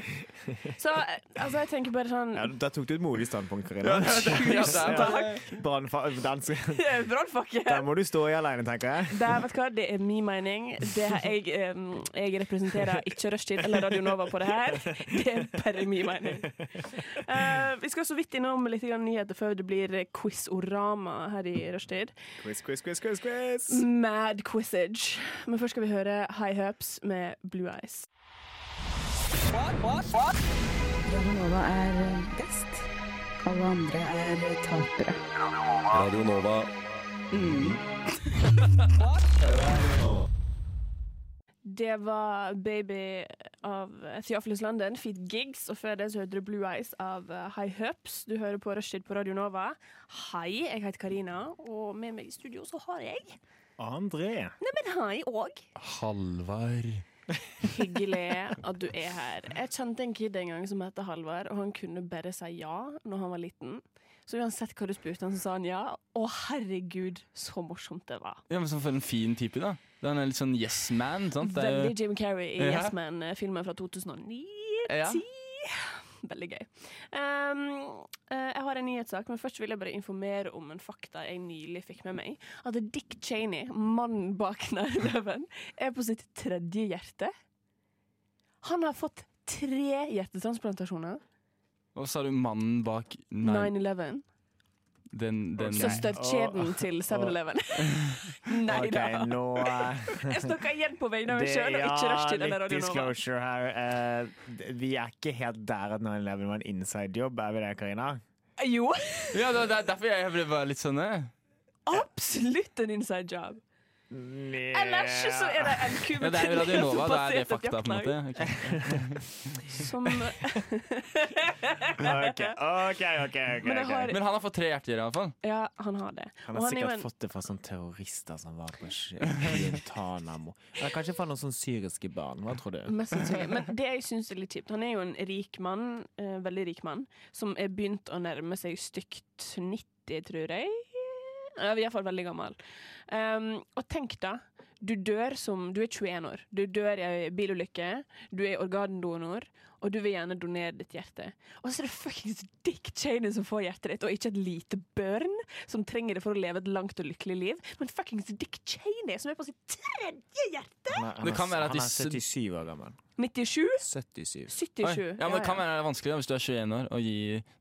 B: Så eh, altså, jeg tenker bare sånn
A: ja, Da tok du et modig standpunkt, Karina.
F: Ja, er-
B: Brannfakke!
A: der må du stå i alene, tenker jeg.
B: Det, vet du hva, det er min mening. Det her, jeg, um, jeg representerer ikke Rushtid eller Radio Nova på det her. Det er bare min mening. Uh, vi skal så vidt innom litt nyheter før det blir quiz-orama her i Rushtid.
A: Quiz, quiz, quiz, quiz, quiz.
B: Mad quizage. Men først skal vi høre High Hopes med Blue Eyes.
G: Radio Nova er best. Alle andre er tapere.
C: Radio Nova.
B: Det var Baby av Theophilus London, Feet Gigs, og før det så hørte du Blue Eyes av eh, High Hups. Du hører på Rushtid på Radio Nova. Hei, jeg heter Karina, og med meg i studio så har jeg
A: André.
B: Neimen, hei òg.
F: Halvard.
B: Hyggelig at du er her. Jeg kjente en kid en gang som heter Halvard, og han kunne bare si ja når han var liten. Så uansett hva du spurte han, så sa han ja. Å, herregud, så morsomt det var.
F: Ja, men så For en fin type, da. Han er litt sånn yes man. Sant?
B: Veldig Jim Carrey i
F: Ja.
B: Yes Man-filmen fra 2009.
F: Ja.
B: Veldig gøy. Um, eh, jeg har en nyhetssak, men først vil jeg bare informere om en fakta jeg nylig fikk med meg. At Dick Cheney, mannen bak 9-11, er på sitt tredje hjerte. Han har fått tre hjertetransplantasjoner.
F: Hva sa du, mannen bak
B: 9-11.
F: den, den
B: Søsterkjeden til 7-Eleven. Nei da.
A: Okay, nå uh,
B: Jeg snakker igjen på vegne av meg sjøl, og ikke rushtid eller
A: litt
B: Radio Nova.
A: disclosure her. Uh, vi er ikke helt der at 9-11 var en inside-jobb, er vi det, Karina?
B: Jo,
F: Ja, det er derfor jeg ble bare litt sånn eh.
B: absolutt en inside job. Ellers så er det en kube
F: Ja, det er jo Radio Nova, da er det fakta, på en måte.
B: jaktlag
F: Ok.
B: Som
A: OK, OK, OK. ok,
B: Men har
F: Men han har fått tre hjerter, i hvert fall.
B: Ja, han har det.
A: Han
B: Og
A: har
B: han er
A: sikkert
B: en-
A: fått det fra sånne terrorister som var på Guantánamo. Eller kanskje fra noen sånne syriske barn. Hva tror du?
B: Men det jeg syns er litt kjipt Han er jo en rik mann, eh, veldig rik mann, som er begynt å nærme seg stygt 90, tror jeg. Ja, vi er iallfall veldig gammel. Um, og tenk da, du dør som Du er 21 år. Du dør i ei bilulykke. Du er organdonor, og du vil gjerne donere ditt hjerte. Og så er det fuckings Dick Cheney som får hjertet ditt, og ikke et lite børn som trenger det for å leve et langt og lykkelig liv, men fuckings Dick Cheney som er på sitt tredje hjerte!
A: Han er, han
F: Det kan
A: er,
F: være at
A: han er 77 år gammel.
B: 97?
A: 77.
B: 77.
F: Oi. Ja, men Det kan være vanskelig hvis du er 21 år, å gi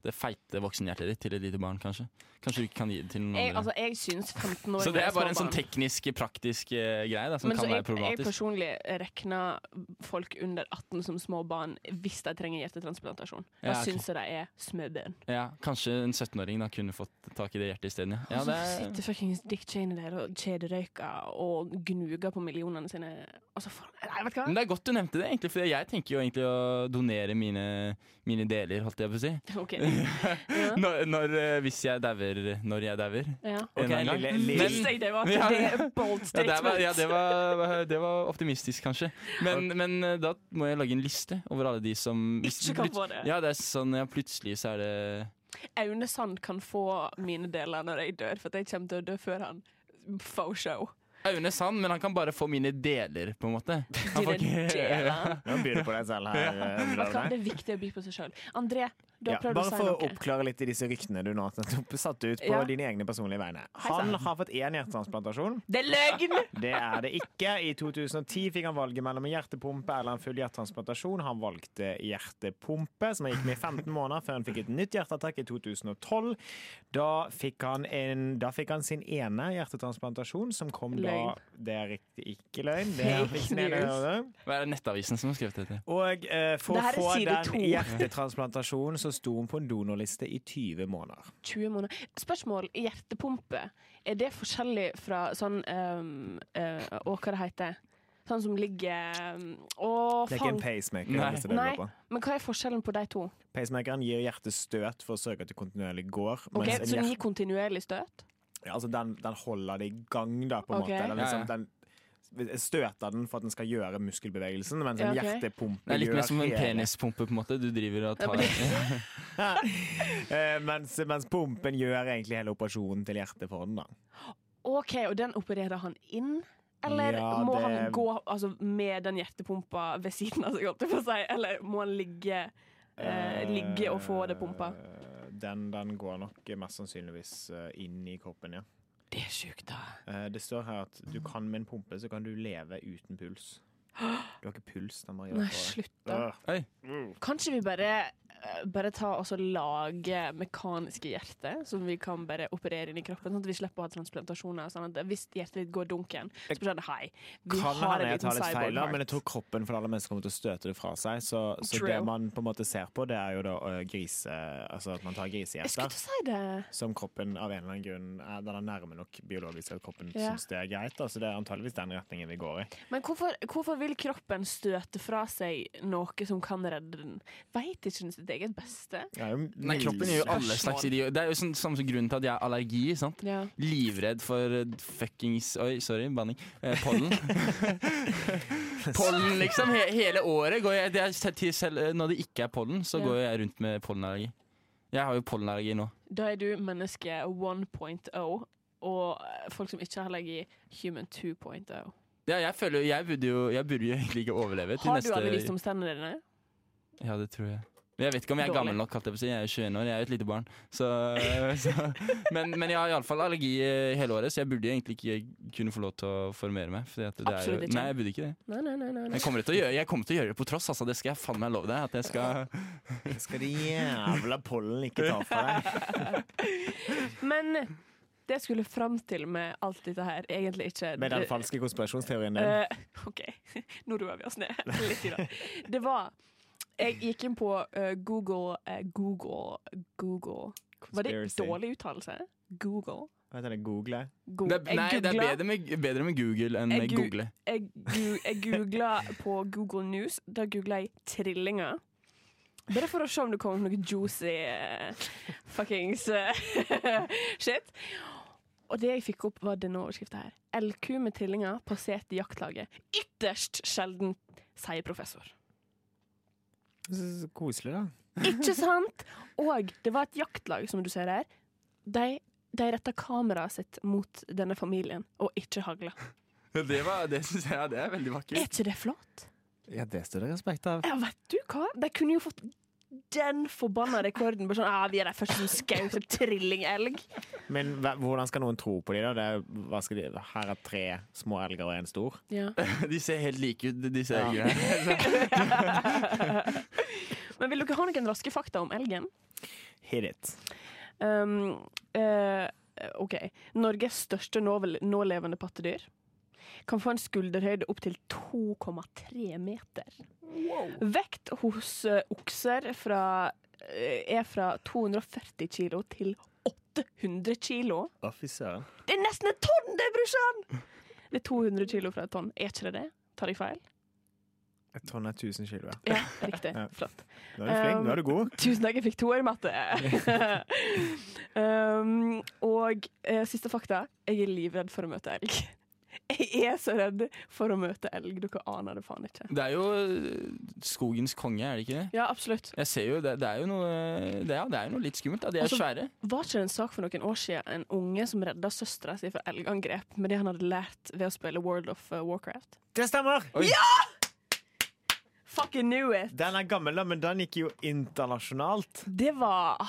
F: det feite voksenhjertet ditt til et lite barn, kanskje. Kanskje du ikke kan gi det til noen
B: Jeg,
F: andre.
B: altså, jeg synes 15 år
F: så det er bare en sånn teknisk, praktisk eh, greie da, som
B: Men så
F: kan være
B: jeg, jeg personlig rekner folk under 18 som små barn hvis de trenger hjertetransplantasjon. Da
F: Ja,
B: syns jeg de er småbarn.
F: Ja, kanskje en 17-åring da kunne fått tak i det hjertet isteden. Ja. Ja, det
B: så
F: er,
B: sitter fuckings Dick Cheney der og kjederøyker og gnuger på millionene sine. Altså, for, nei, vet du hva?
F: men det er godt du nevnte det, egentlig, for jeg tenker jo egentlig å donere mine, mine deler, holdt jeg på å si.
B: Okay. Ja.
F: Når, når, eh, hvis jeg dauer når jeg dauer.
B: Ja.
F: En
A: Ok,
F: eller annen gang. Men-
B: Hvis jeg det var
F: Ja.
B: det er bold
F: Ja,
B: statement.
F: det var, ja, det var, det var optimistisk, kanskje. Men, men eh, da må jeg lage en liste over alle de som
B: Ikke kan få det.
F: Ja, det er sånn, ja, plutselig så er det
B: Aune Sand kan få mine deler når jeg dør, for at jeg kommer til å dø før han. Faux show.
F: Aune Sand, men han kan bare få mine deler, på en måte. Han får
B: Dine
F: ikke-
B: deler.
A: Nå byr du på deg selv her. eh,
B: hva?
A: kan
B: Det er viktig å by på seg sjøl. André, du
A: Ja,
B: har prøvd
A: bare
B: å si
A: for å oppklare litt i disse ryktene du nå satte ut på
B: Ja.
A: dine egne personlige vegne. Han har fått én hjertetransplantasjon.
B: Det er løgn!
A: Det er det ikke. I 2010 fikk han valget mellom en hjertepumpe eller en full hjertetransplantasjon. Han valgte hjertepumpe, som han gikk med i 15 måneder før han fikk et nytt hjerteattakk i 2012. Da fikk han, en, da fikk han sin ene hjertetransplantasjon, som kom
B: Løgn.
A: da Det er riktig ikke løgn. Det er fikk sin ene,
B: news.
F: Hva er det Nettavisen som har skrevet dette?
A: og eh, for å få den hjertetransplantasjonen så sto hun på en donorliste i 20 måneder.
B: 20 måneder. Spørsmål. Hjertepumpe. Er det forskjellig fra sånn um, uh, Å, hva det heter Sånn som ligger um, Å,
A: Det er ikke en pacemaker.
F: Nei.
A: det det
B: Nei, men hva er forskjellen på de to?
A: Pacemakeren gir hjertet støt for å sørge at det kontinuerlig går.
B: Ok,
A: mens
B: Så den gir kontinuerlig støt?
A: ja, altså den, den holder det i gang, da, på en
B: okay.
A: måte. Den, liksom, den støter den for at den skal gjøre muskelbevegelsen, mens en
B: Ja, ok.
A: hjertepumpe
F: Det er litt mer som en
A: hele-
F: penispumpe, på en måte. Du driver og tar
B: men
A: Eh, mens, mens pumpen gjør egentlig hele operasjonen til hjertet for den. da.
B: OK, og den opererer han inn? Eller
A: Ja,
B: må
A: det-
B: han gå altså, med den hjertepumpa ved siden av seg, holdt jeg på å si? Eller må han ligge, eh, ligge og få det pumpa?
A: Eh, Den, den går nok mest sannsynligvis eh, inn i kroppen, ja.
B: Det er sjukt, da.
A: Eh, Det står her at du kan med en pumpe så kan du leve uten puls. Du har ikke puls. da,
B: Nei, slutt, da.
F: Oi.
B: Kanskje vi bare, bare ta og lage mekaniske hjerter som vi kan bare operere inn i kroppen, sånn at vi slipper å ha transplantasjoner. Sånn at hvis hjertet ditt går dunken, så blir det hei, vi
A: Kan
B: har en liten
A: feil, men jeg tror kroppen for alle mennesker kommer til å støte det fra seg. Så, så det man på en måte ser på, det er jo da grise Altså at man tar grisehjerter.
B: si.
A: Som kroppen av en eller annen grunn er, Den er nærme nok biologisk at kroppen
B: Ja.
A: syns det er greit. Da, så det er antageligvis den retningen vi går i.
B: Men hvorfor, hvorfor vil kroppen støte fra seg noe som kan redde den? Veit ikke sitt eget beste?
F: Nei, kroppen gjør jo alle slags idioter. Det er jo sånn, samme grunnen til at jeg har allergi. sant?
B: Ja.
F: Livredd for eh, fuckings Oi, sorry, banning. Eh, pollen. pollen, liksom. He hele året går jeg det er til selv, Når det ikke er pollen, så
B: Ja.
F: går jeg rundt med pollenallergi. Jeg har jo pollenallergi nå.
B: Da er du menneske 1.0, og eh, folk som ikke har allergi, human 2.0.
F: Ja, jeg føler jeg burde jo Jeg burde jo egentlig ikke overleve til
B: Har du
F: neste
B: som visdomstennene dine?
F: Ja, det tror jeg. Men jeg vet ikke om jeg er gammel nok. holdt Jeg på å si. Jeg er 21 år, jeg er et lite barn. Så, så, men, men jeg har iallfall allergi hele året, så jeg burde egentlig ikke kunne få lov til å formere meg. Fordi at det er jo,
B: Absolutt ikke.
F: Nei, jeg burde ikke det.
B: Nei, nei, nei.
F: Jeg kommer til å gjøre, jeg kommer til å gjøre det på tross, altså. Det skal jeg faen meg love deg. At jeg skal
A: Det skal de jævla pollen ikke ta fra deg.
B: Men det jeg skulle fram til med alt dette her, egentlig ikke
A: Med den falske konspirasjonsteorien din.
B: Uh, OK, nå roer vi oss ned litt. i dag. Det var Jeg gikk inn på uh, Google uh, Google Google Var det
A: en
B: dårlig uttalelse? Google?
A: Hva heter det? Google?
B: Go
F: det, Nei, det er bedre med, bedre med Google enn
B: Jeg
F: med
B: gu-
F: Google.
B: Jeg, gu- jeg googla på Google News. Da googla jeg 'trillinger'. Bare for å se om det kom noe juicy eh, fuckings shit. Og det jeg fikk opp, var denne overskrifta her. LQ med trillinger passerte jaktlaget. Ytterst sjelden, sier professor.
A: Koselig, da.
B: Ikke sant? Og det var et jaktlag, som du ser her. De, de retta kameraet sitt mot denne familien, og ikke hagla.
F: Det, var- det syns jeg ja, det er veldig vakkert.
B: Er ikke det flott?
A: Ja, det står det respekt av.
B: Ja, vet du hva? De kunne jo fått den forbanna rekorden. Bare sånn, ah, vi er de første som skjøt en trillingelg.
A: Men hva- hvordan skal noen tro på de da? Det er, hva skal de, her er tre små elger og en stor.
B: Ja.
F: De ser helt like ut, disse
A: Ja.
F: elgene.
B: Men vil dere ha noen raske fakta om elgen?
A: Hit it.
B: Um, uh, OK. Norges største nålevende pattedyr kan få en skulderhøyde opp til 2,3 meter. Vekt hos eh, okser fra, eh, er fra 240 kilo til 800 kilo.
A: Officer.
B: Det er nesten et tonn, det, brorsan! Det er 200 kilo fra et tonn. Er ikke det det? Tar jeg feil?
A: Et tonn er 1000 kilo, ja.
B: Ja, riktig.
A: Ja.
B: Flott.
A: Nå er du flink, nå er du god.
B: Tusen takk, jeg fikk toer i matte. um, og uh, siste fakta. Jeg er livredd for å møte elg. Jeg er så redd for å møte elg. Dere aner det faen ikke.
F: Det er jo eh, skogens konge, er det ikke det?
B: Ja, absolutt.
F: Jeg ser jo, det, det er jo noe det er, det er noe litt skummelt. Da. De er
B: Altså,
F: svære.
B: Var ikke det en sak for noen år siden en unge som redda søstera si fra elgangrep med det han hadde lært ved å spille World of uh, Warcraft?
A: Det stemmer!
B: Fucking knew it!
A: Den er gammel, da, men den gikk jo internasjonalt.
B: Det var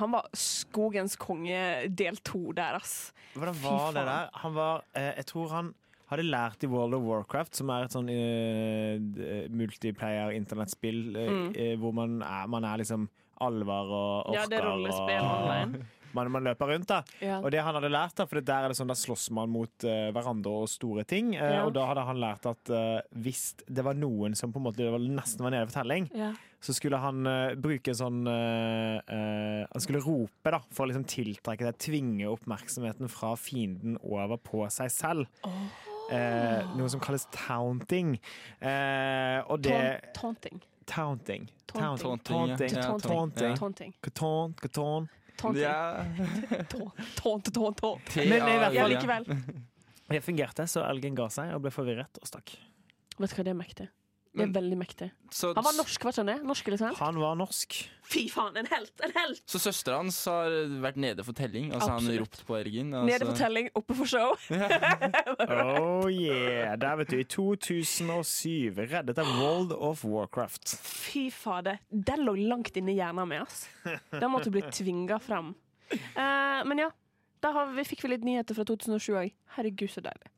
B: Han var skogens konge del to der, ass.
A: Hvordan var det der? Han var eh, Jeg tror han hadde lært i World of Warcraft, som er et sånn uh, multiplayer internettspill uh,
B: Mm.
A: uh, hvor man er, man er liksom alver og orker
B: Ja, det er rollespill online.
A: man, man løper rundt, da.
B: Ja.
A: Og det han hadde lært, da, for der er det sånn, da slåss man mot uh, hverandre og store ting. Uh,
B: Ja.
A: Og da hadde han lært at uh, hvis det var noen som på en måte det var nesten var nede for telling,
B: Ja.
A: så skulle han bruke en sånn Han skulle rope, da, for å liksom tiltrekke seg, tvinge oppmerksomheten fra fienden over på seg selv. Eh, noe som kalles taunting. Eh, og det
B: Taunting.
A: Taunting.
B: Taunting.
A: Taunting.
F: Taunting.
B: Taunting.
A: Taunting.
B: Taunting.
A: Taunting. Taunting.
B: Taunting.
F: Ja.
B: Taunt, taunt, taunt.
A: Men i hvert
B: Ja,
A: fall-
B: likevel.
A: Det fungerte, så elgen ga seg og ble forvirret og stakk.
B: Vet du hva, det er mektig. Det er veldig mektig.
F: Så,
B: Han var norsk, var ikke han det? Norsk, liksom?
A: Han var norsk.
B: Fy faen, en helt! En helt!
F: så søstera hans har vært nede for telling, Altså Absolutt. han ropt på Ergin? Altså.
B: Nede for telling, oppe for show.
A: Oh yeah! Der, vet du. I 2007 reddet av World of Warcraft.
B: Fy fader. Den lå langt inni hjernen min, ass. Den måtte bli tvinga fram. Uh, men ja, da har vi, fikk vi litt nyheter fra 2007 òg. Herregud, så deilig.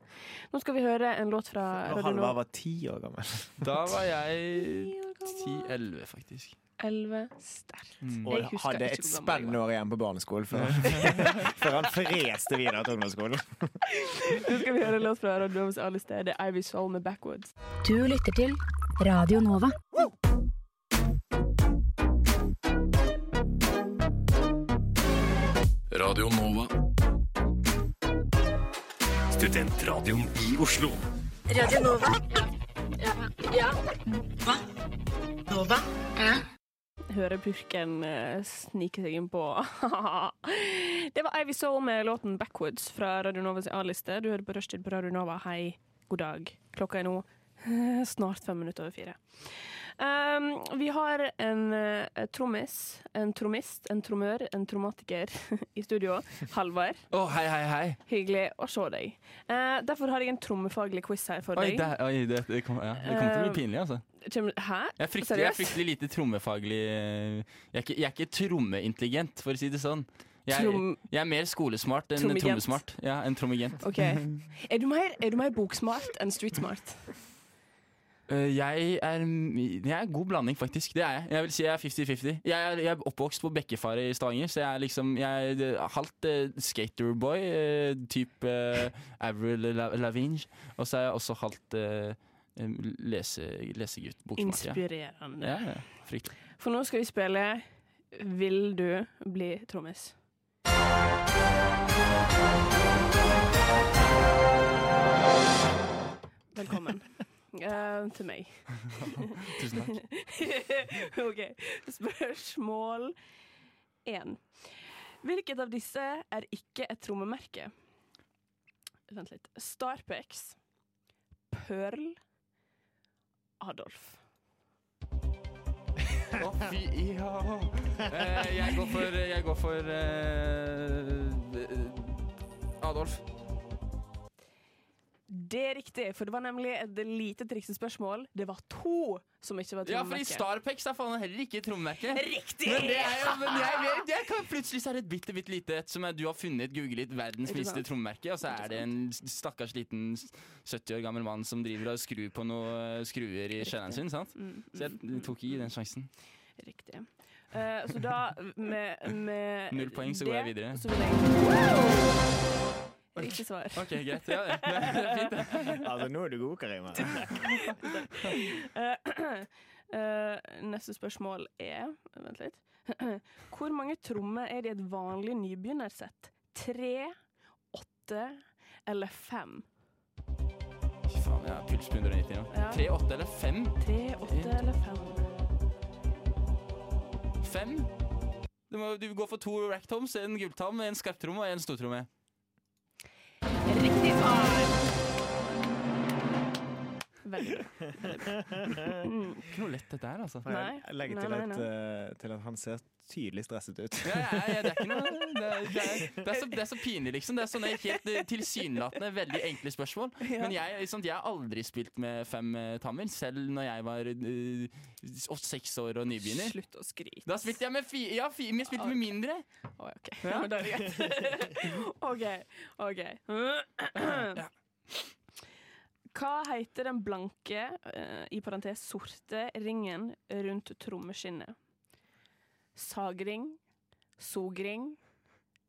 B: Nå skal vi høre en låt fra Radio Nova.
A: var ti år gammel.
F: Da var jeg 10-11, faktisk.
B: 11 sterkt.
F: Mm.
A: Og hadde et spennende år igjen på barneskolen før, før han freste videre til ungdomsskolen.
B: Nå skal vi høre en låt fra Radio Novas A-liste. Det er Ivy Soul med 'Backwoods'.
G: Du lytter til Radio Nova.
D: Radio Nova. Studentradioen i Oslo.
B: Hører purken eh, snike seg innpå. det var Ivy Soul med låten 'Backwoods' fra Radio Novas A-liste. Du hører på Rushtid på Radio Nova. Hei, god dag. Klokka er nå eh, snart fem minutter over fire. Um, vi har en uh, trommis, en trommist, en trommør, en trommatiker i studio. Halvard.
F: Oh, hei, hei, hei.
B: Hyggelig å se deg. Uh, derfor har jeg en trommefaglig quiz her for
F: Oi,
B: deg.
F: det, oi, det, det kommer ja, det kommer til å bli
B: Eh,
F: pinlig, altså.
B: Hæ?
F: Jeg er fryktelig, jeg er fryktelig lite trommefaglig Jeg er ikke, jeg er ikke trommeintelligent, for å si det sånn. Jeg, er- jeg er mer skolesmart enn trommesmart. Ja, enn trommigent.
B: Okay. Er du mer, er du mer boksmart enn streetsmart?
F: Eh, jeg er Jeg er god blanding, faktisk. Det er jeg. Jeg vil si jeg er 50-50. Jeg, er- jeg er oppvokst på Bekkefaret i Stavanger, så jeg er liksom Jeg er eh, halvt uh, skaterboy, uh, type uh, Avril La- Lavigne. Og så er jeg også halvt uh, lese, lesegutt. Boksmaker. Ja.
B: Inspirerende.
F: Ja, ja. Fryktelig.
B: For nå skal vi spille Vil du bli trommis? Velkommen eh, til meg.
F: Tusen takk.
B: OK. Spørsmål én. Hvilket av disse er ikke et trommemerke? Vent litt. Starpex, Pearl, Adolf.
F: Å, fy ja. Eh, jeg går for Jeg går for uh, Adolf.
B: Det er riktig, for det var nemlig et lite triksespørsmål. Det var to som ikke var
F: Ja, for
B: i
F: Starpex er faen heller ikke trommemerke.
B: Riktig!
F: Men det er jo, men jeg, jeg, jeg kan plutselig så er det et bitte, bitte lite et som er, du har funnet, googlet verdens minste trommemerke, og så er det en stakkars liten 70 år gammel mann som driver og skrur på noen skruer i kjelleren sin. sant?
B: Mm,
F: Så jeg tok i den sjansen.
B: Riktig. Uh, så da med, med
F: Null poeng, så går jeg videre.
B: Så vil jeg Riktig svar.
F: Ok, greit. Ja, er fint. det.
A: Altså, nå er du god, Karima.
B: Eh, eh, neste spørsmål er Vent litt. Hvor mange trommer er det i et vanlig nybegynnersett? Tre, åtte eller fem?
F: Fy faen, jeg har puls på 190 nå.
B: Ja.
F: Tre, åtte eller fem?
B: Tre, åtte eller fem?
F: Fem? Du, må, du går for to racktoms, en gulltam, en skarptromme og en stortromme.
B: Veldig bra. Mm.
F: Ikke noe lett dette her, altså.
B: Nei.
A: Jeg legger
B: Nei,
A: til,
B: nei,
A: at,
B: uh,
A: eh, til at han ser tydelig stresset ut.
F: Ja, ja, ja, det er ikke noe Det er, det er, det er, så, det er så pinlig, liksom. Det er sånne helt eh, tilsynelatende veldig enkle spørsmål. Men jeg, liksom, jeg har aldri spilt med fem eh, tammer, selv når jeg var uh, seks år og nybegynner.
B: Slutt å skryte.
F: Da spilte jeg med fi, ja, fi, men jeg spilte med mindre.
B: Oh, OK. Ja, men da er det greit. OK. OK. Hva heter den blanke, i parentes sorte, ringen rundt trommeskinnet? Sagring, sogring,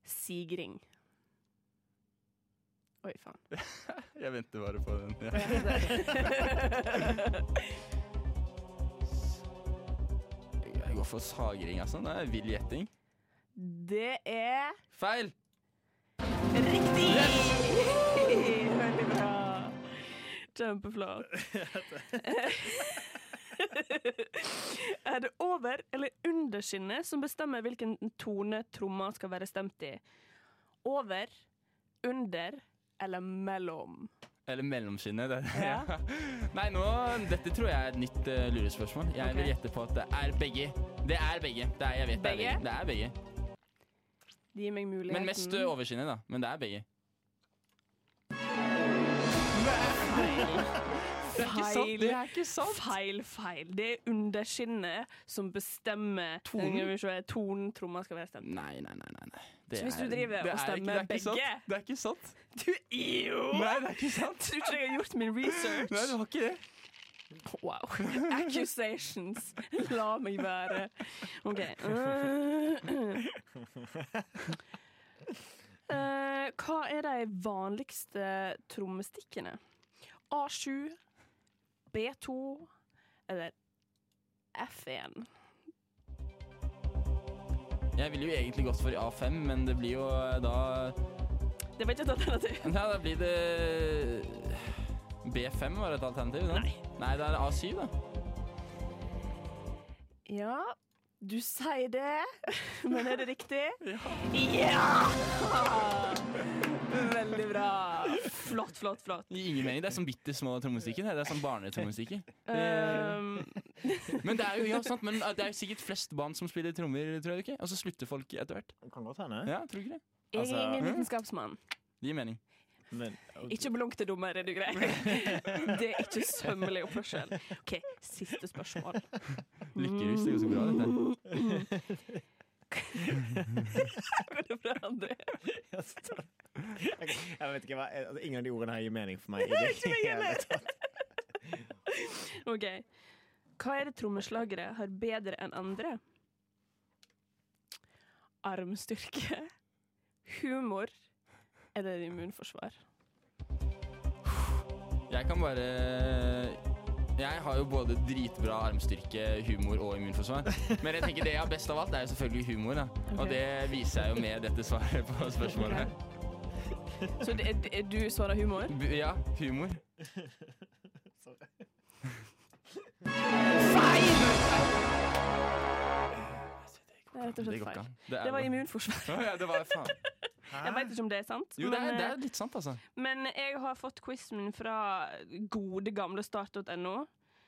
B: sigring. Oi, faen.
F: Jeg venter bare på den. Ja. Jeg går for sagring, altså. Det er vill gjetting.
B: Det er
F: Feil!
B: riktig! Veldig bra. Kjempeflott. er det over eller underskinnet som bestemmer hvilken tone tromma skal være stemt i? Over, under eller mellom?
F: Eller mellomskinnet. Det.
B: Ja.
F: Nei, nå, dette tror jeg er et nytt uh, lurespørsmål. Jeg
B: Ok.
F: vil gjette på at det er begge. Det er begge. Det er, jeg vet
B: Begge?
F: det er begge. Det er begge.
B: Det gir meg muligheten.
F: Men mest uh, overskinnet, da. Men det er begge. Det er ikke sant! Det er ikke sant!
B: Feil, feil. Det er underskinnet som bestemmer
F: Tonen?
B: Tonen tromma skal være stemt.
F: Nei, nei, nei. nei. Det
B: Så hvis du
F: er-
B: driver og
F: er
B: stemmer
F: ikke, ikke sant.
B: begge?
F: Det er ikke sant.
B: Du, jo!
F: Nei, det er ikke sant.
B: Tror ikke jeg har gjort min research.
F: Nei, du har ikke det.
B: Wow. Accusations. La meg være. OK. Uh, hva er de vanligste trommestikkene? A7, B2 eller F1?
F: Jeg ville jo egentlig gått for A5, men det blir jo eh, da
B: Det var ikke et alternativ.
F: Ja, da blir det B5 var et alternativ? Da.
B: Nei.
F: Nei, det er A7, da.
B: Ja, du sier det, men er det riktig? Ja! Veldig bra. Flott, flott, flott.
F: Det gir ingen mening. Det er sånn bitte små trommestikker. Det er sånn barnetrommestikker.
B: Um,
F: Men det er jo ja, sant, men det er jo sikkert flest barn som spiller trommer, tror jeg ikke? Og så slutter folk etter hvert.
A: Kan godt hende.
F: Ja, tror ikke det?
B: jeg
A: Altså,
B: er ingen
F: mm.
B: vitenskapsmann.
F: Det gir mening.
A: Men,
B: Ikke blunk til dommer, er du grei? Det er ikke sømmelig oppførsel. OK, siste spørsmål.
F: Lykkerus, det går så bra, dette.
B: Går det bra, André?
A: jeg, vet ikke hva altså, Ingen av de ordene her gir mening for meg.
B: Ikke meg heller. OK. Hva er det trommeslagere har bedre enn andre? Armstyrke. Humor. Eller immunforsvar.
F: Jeg kan bare Jeg har jo både dritbra armstyrke, humor og immunforsvar. Men jeg tenker det jeg har best av alt, er jo selvfølgelig humor. da Og det viser jeg jo med dette svaret på spørsmålet.
B: Så det, er, du svarer humor?
F: B Ja, humor.
B: Det er rett og
F: Det
B: slett feil.
F: Det,
B: Det var immunforsvar.
F: Ja, det var faen.
B: Jeg vet ikke om det er sant.
F: Jo, det er, det
B: eh,
F: er litt sant, altså.
B: Men jeg har fått quizen min fra gode gamle start.no.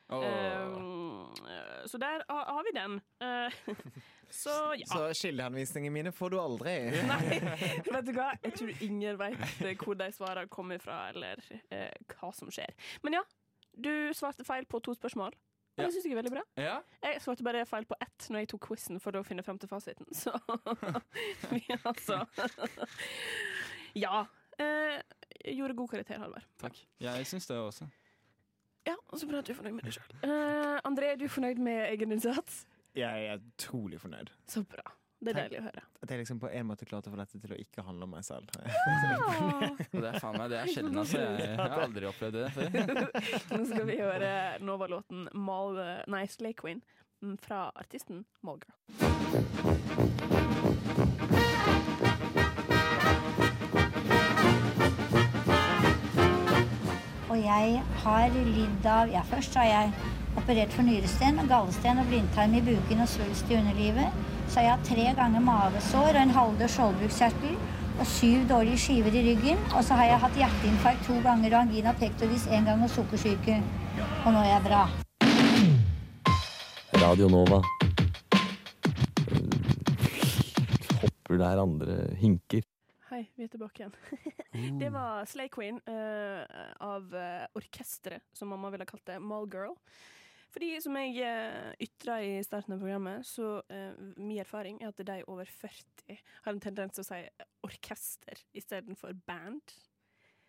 F: Oh.
B: Eh, så der har, har vi den. Uh, så ja.
A: Så kildeanvisningene mine får du aldri.
B: Nei, vet du hva? Jeg tror ingen vet hvor de svarene kommer fra, eller uh, hva som skjer. Men ja, du svarte feil på to spørsmål. Og
F: Ja.
B: det syns jeg er veldig bra.
F: Ja,
B: Jeg svarte bare feil på ett når jeg tok quizen for å finne frem til fasiten. Så vi altså Ja. Eh, jeg gjorde god karakter, Halvard.
F: takk. Ja, Jeg syns det også.
B: Ja, Så bra at du er fornøyd med deg sjøl. Eh, André, er du fornøyd med egen innsats?
A: Jeg er utrolig fornøyd.
B: Så bra. Det er deilig å høre.
A: At jeg liksom på en måte klarte å få dette til å ikke handle om meg selv.
F: Og det er faen meg, det er sjelden, altså. Jeg, jeg har aldri opplevd det før.
B: Nå skal vi høre Nova-låten Mal... Nei, Slay Queen mm, fra artisten Malgirl.
H: Og jeg har lidd av Ja, først har jeg operert for nyresten, gallesten og blindtarm i buken og svulst i underlivet. Så har jeg hatt tre ganger mavesår og en halvdød skjoldbruskkjertel og syv dårlige skiver i ryggen. Og så har jeg hatt hjerteinfarkt to ganger og angina pectoris én gang og sukkersyke. Og nå er jeg bra.
I: Radio Nova. Eh, Hopper der andre hinker.
B: Hei, vi er tilbake igjen. det var Slay Queen uh, av uh, orkesteret, som mamma ville kalt det, Malgirl. Fordi, som jeg uh, ytra i starten av programmet, så uh, min erfaring er at de over 40 har en tendens til å si orkester istedenfor band.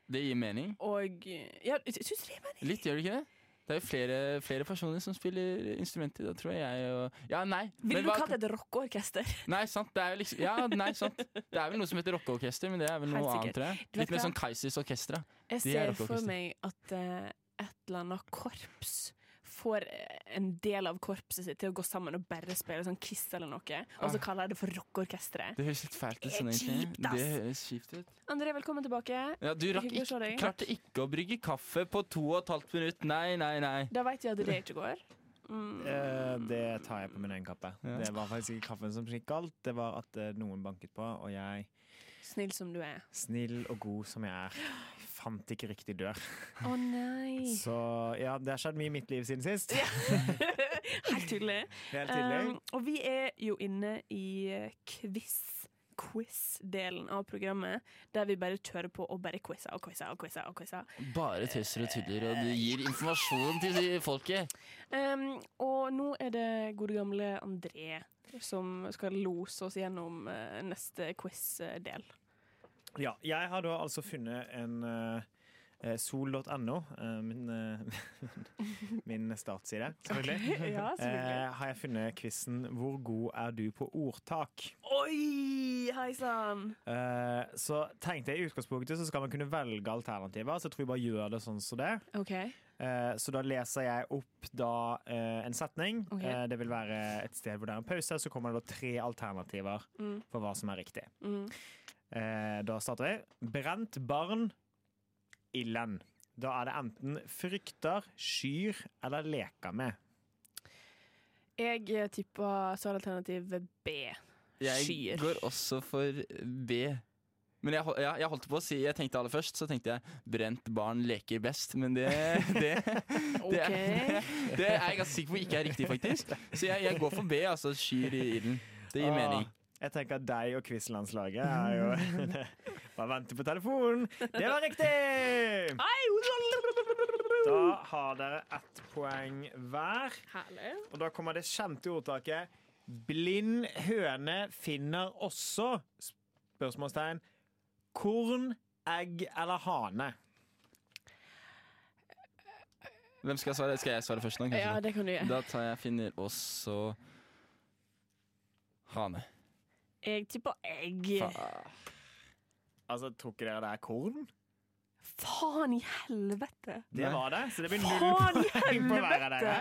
F: Det gir mening.
B: Og eh, ja, jeg du det gir mening.
F: Litt, gjør det ikke det? Det er jo flere, flere personer som spiller instrumenter. Da tror jeg og Ja, nei.
B: Ville du kalt det et rockeorkester?
F: Nei, sant. Det er jo liksom Ja, nei, sant. Det er vel noe som heter rockeorkester, men det er vel noe annet, tror jeg. Litt mer sånn Kaizers orkestra.
B: Jeg
F: er
B: ser for meg at uh, et eller annet korps får eh, en del av korpset sitt til å gå sammen og bare spille sånn Kiss eller noe, og så
F: Ah.
B: kaller jeg det for rockeorkesteret.
F: Det høres litt fælt ut.
B: Det
F: sånn egentlig.
B: kjipt, ass.
F: Det høres kjipt ut.
B: André, velkommen tilbake.
F: Ja, du rakk ikke, klarte ikke å brygge kaffe på to og et halvt minutt. Nei, nei, nei.
B: Da vet jeg at det ikke går. Mm.
A: Eh, det tar jeg på min egen kappe.
F: Ja.
A: Det var faktisk ikke kaffen som gikk galt, det var at eh, noen banket på, og jeg,
B: Snill som du er.
A: snill og god som jeg er, fant ikke riktig dør.
B: Å nei.
A: Så ja, det har skjedd mye i mitt liv siden sist.
B: Helt tydelig.
A: Helt tydelig.
B: Um, og vi er jo inne i eh, quiz. Quiz-delen av programmet, der vi bare kjører på og bare quizer og quizer og quizer. og quizer.
F: Bare tøyser og tuller, og du gir informasjon til folket.
B: Um, og nå er det gode gamle André som skal lose oss gjennom eh, neste quiz-del.
A: Ja, jeg har da altså funnet en uh, sol.no, eh, min, eh, min startside, selvfølgelig.
B: ja, selvfølgelig.
A: Eh, har jeg funnet quizen 'Hvor god er du på ordtak'?
B: Oi, hei sann!
A: Eh, så tenkte jeg i utgangspunktet så skal man kunne velge alternativer, så jeg tror jeg bare gjør det sånn som det.
B: OK.
A: Eh, så da leser jeg opp da eh, en setning.
B: Okay.
A: Eh, det vil være et sted hvor det er en pause, så kommer det da tre alternativer
B: Mm.
A: for hva som er riktig.
B: Mm.
A: Eh, da starter vi. Brent barn, ilden. Da er det enten frykter, skyr eller leker med.
B: Jeg tipper svaralternativ B.
F: Jeg
B: Skyer.
F: går også for B. Men jeg, ja, jeg holdt på å si Jeg tenkte aller først, så tenkte jeg brent barn leker best, men det Det, det,
B: Ok.
F: det er jeg ganske sikker på ikke er riktig, faktisk. Så jeg, jeg går for B, altså skyr i ilden. Det gir
A: Ah,
F: mening.
A: Jeg tenker at deg og quizlandslaget er jo Bare venter på telefonen. Det var riktig! Da har dere ett poeng hver.
B: Herlig.
A: Og da kommer det kjente ordtaket Blind høne finner også Spørsmålstegn Korn, egg eller hane?
F: Hvem skal svare? Skal jeg svare først nå?
B: Ja, det kan du gjøre.
F: Da tar jeg finner også hane.
B: Jeg tipper egg.
A: Altså, tok dere det er korn?
B: Faen i helvete!
A: Det var det, så det blir null
B: Faen
A: poeng på hver av dere.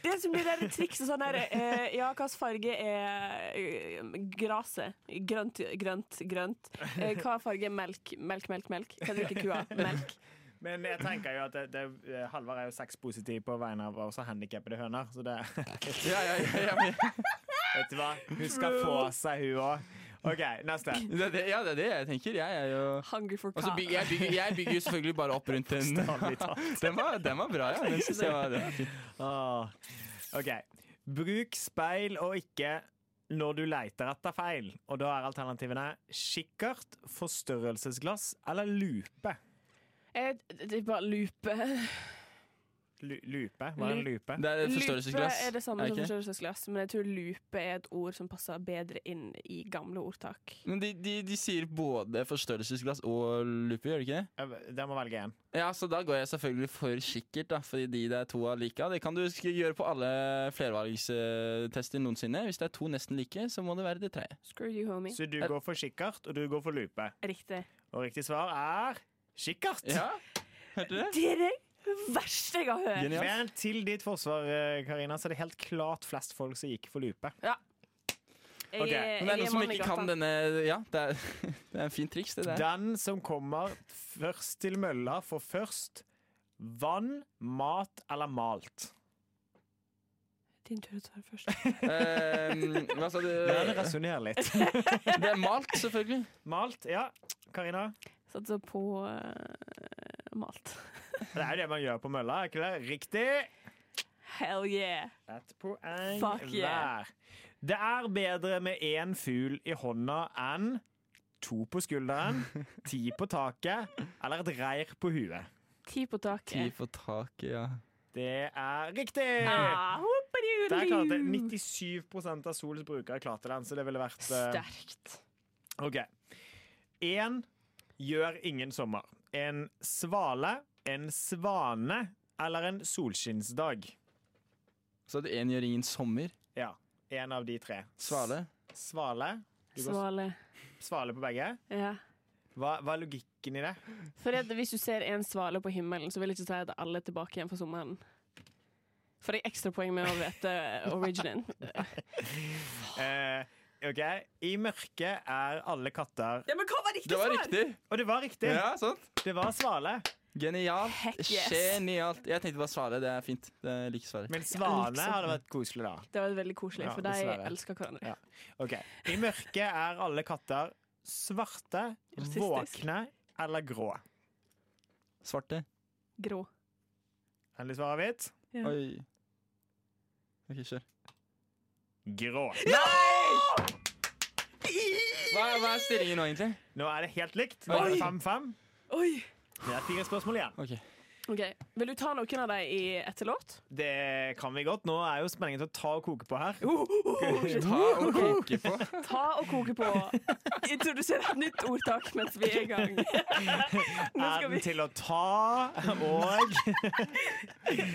B: Det som blir det trikset sånn her eh, Ja, hvilken farge er eh, graset? Grønt, grønt, grønt. Eh, hva farge er melk? Melk, melk, melk. Hva drikker kua? Melk.
A: Men jeg tenker jo at det, det, Halvard er jo sexpositiv på vegne av også handikappede høner, så det
F: Ja, ja, ja, ja, men,
A: Vet du hva? Hun skal få seg, hun òg. OK, neste.
F: det, det, ja, det er det jeg tenker. Jeg er jo
B: Hungry for
F: altså,
B: by,
F: bygger, jeg, bygger, jeg bygger jo selvfølgelig bare opp rundt den. Den var, den var bra, ja. Den synes jeg var, den var fin.
A: OK. Bruk speil og ikke når du leter etter feil. Og da er alternativene kikkert, forstørrelsesglass eller lupe.
B: Jeg det er
A: bare lupe? Hva er en lupe?
F: Det er forstørrelsesglass.
B: Lupe er det samme
F: okay.
B: som forstørrelsesglass, men jeg tror lupe er et ord som passer bedre inn i gamle ordtak.
F: Men de, de, de sier både forstørrelsesglass og lupe, gjør de ikke det?
A: Jeg- må velge én.
F: Ja, så da går jeg selvfølgelig for kikkert, da, fordi de det er to av like. Det kan du gjøre på alle flervalgstester noensinne. Hvis det er to nesten like, så må det være det tredje.
B: Screw you, homie.
A: Så du går for kikkert, og du går for lupe.
B: Riktig.
A: Og riktig svar er kikkert.
F: Ja, hørte du det?
B: Det verste jeg har hørt.
F: Genialt.
A: Men til ditt forsvar, eh, Karina, så er det helt klart flest folk som gikk for lupe.
B: Jeg,
A: Ok,
B: er-
F: Men det er
B: jeg
F: noen som ikke kan denne Ja, det er, det er en fin triks, det der.
A: Den som kommer først til mølla, får først vann, mat eller malt.
B: Din tur å svare først.
F: Eh, hva sa du?
A: Den resonnerer litt.
F: Det er malt, selvfølgelig.
A: Malt, ja. Karina?
B: Satser på uh, malt.
A: Det er jo det man gjør på mølla, er ikke det? Riktig!
B: Hell yeah.
A: Ett poeng
B: Fuck yeah.
A: hver. Det er bedre med én fugl i hånda enn to på skulderen, ti på taket eller et reir på huet.
B: Ti på taket.
F: Ti på taket, ja.
A: Det er riktig!
B: Ah,
A: Der klarte 97 av Sols brukere klarte den, så det ville vært uh...
B: Sterkt.
A: OK. Én gjør ingen sommer. En svale, en svane eller en solskinnsdag.
F: Så det én gjør ingen sommer.
A: Ja. En av de tre.
F: Svale.
A: Svale. Du går
B: Svale.
A: svale på begge.
B: Ja.
A: Hva, hva er logikken i det?
B: For at hvis du ser en svale på himmelen, så vil jeg ikke si at alle er tilbake igjen for sommeren. Får jeg ekstra poeng med å vite originen?
A: Eh, OK. I mørket er alle katter
B: Ja, men hva var riktig
F: Det var riktig!
A: Og det var riktig!
F: Ja, sant?
A: Det var svale.
F: Genialt.
B: Yes.
F: Genialt. Jeg tenkte bare svare. Det er fint. Det er like svaret.
A: Men svane hadde vært koselig, da.
B: Det var veldig koselig,
A: Ja,
B: for de elsker hverandre.
A: Ja. OK. I mørket er alle katter svarte,
B: Rasistisk.
A: våkne eller grå.
F: Svarte.
B: Grå.
A: Endelig svar avgitt.
B: Ja.
F: Oi. OK, kjør.
A: Grå.
F: Hva, hva er stillingen nå, egentlig?
A: Nå er det helt likt.
F: Oi.
A: Det er 5-5.
B: Oi!
A: Det er fire spørsmål igjen.
F: Ok.
B: Ok, Vil du ta noen av dem i etter låt?
A: Det kan vi godt. Nå er jo spenningen til å ta og koke på her.
F: Ta og koke på.
B: Ta og koke på. Introdusere et nytt ordtak mens vi er i gang. Nå
A: Er den til å ta og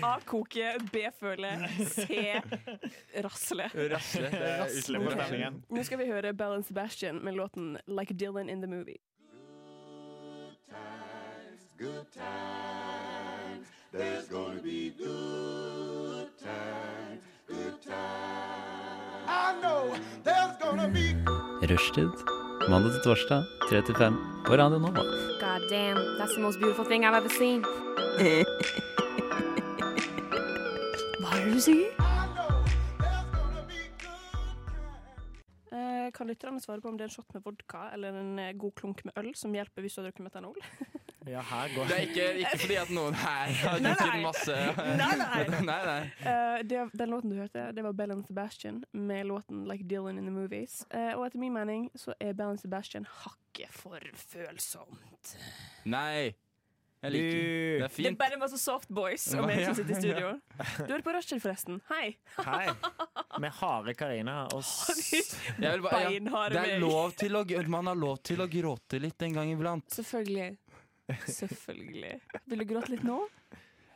B: A. Koke, B. Føle, C. Rasle.
F: Rasle.
B: Nå skal vi høre Bell Sebastian med låten Like Dylan in the Movie.
J: Rushtid. Mandag til torsdag, 3 til 5 på Radio Nova.
K: God damn, that's the most beautiful thing I've ever seen.
B: Hva er det du sier? Eh, kan lytterne svare på om det er en shot med vodka eller en eh, god klunk med øl som hjelper hvis du har drukket metanol?
A: Ja, her går
F: Det er ikke, ikke fordi at noen her har
B: Nei,
F: drukket
B: nei.
F: masse
B: Nei, nei. Eh, det, den låten du hørte, det var Bell and Sebastian med låten Like Dylan in the Movies. Uh, og etter min mening så er Bell and Sebastian hakket for følsomt.
F: Nei. Jeg liker det. Det er
B: Det er
F: fint.
B: bare masse soft boys og meg som sitter i studio. Du hører på Rushtid, forresten. Hei.
A: Hei. Med harde Karina og
F: beinharde meg. ja, det er lov til å, man har lov til å gråte litt en gang iblant.
B: Selvfølgelig. Selvfølgelig. Vil du gråte litt nå?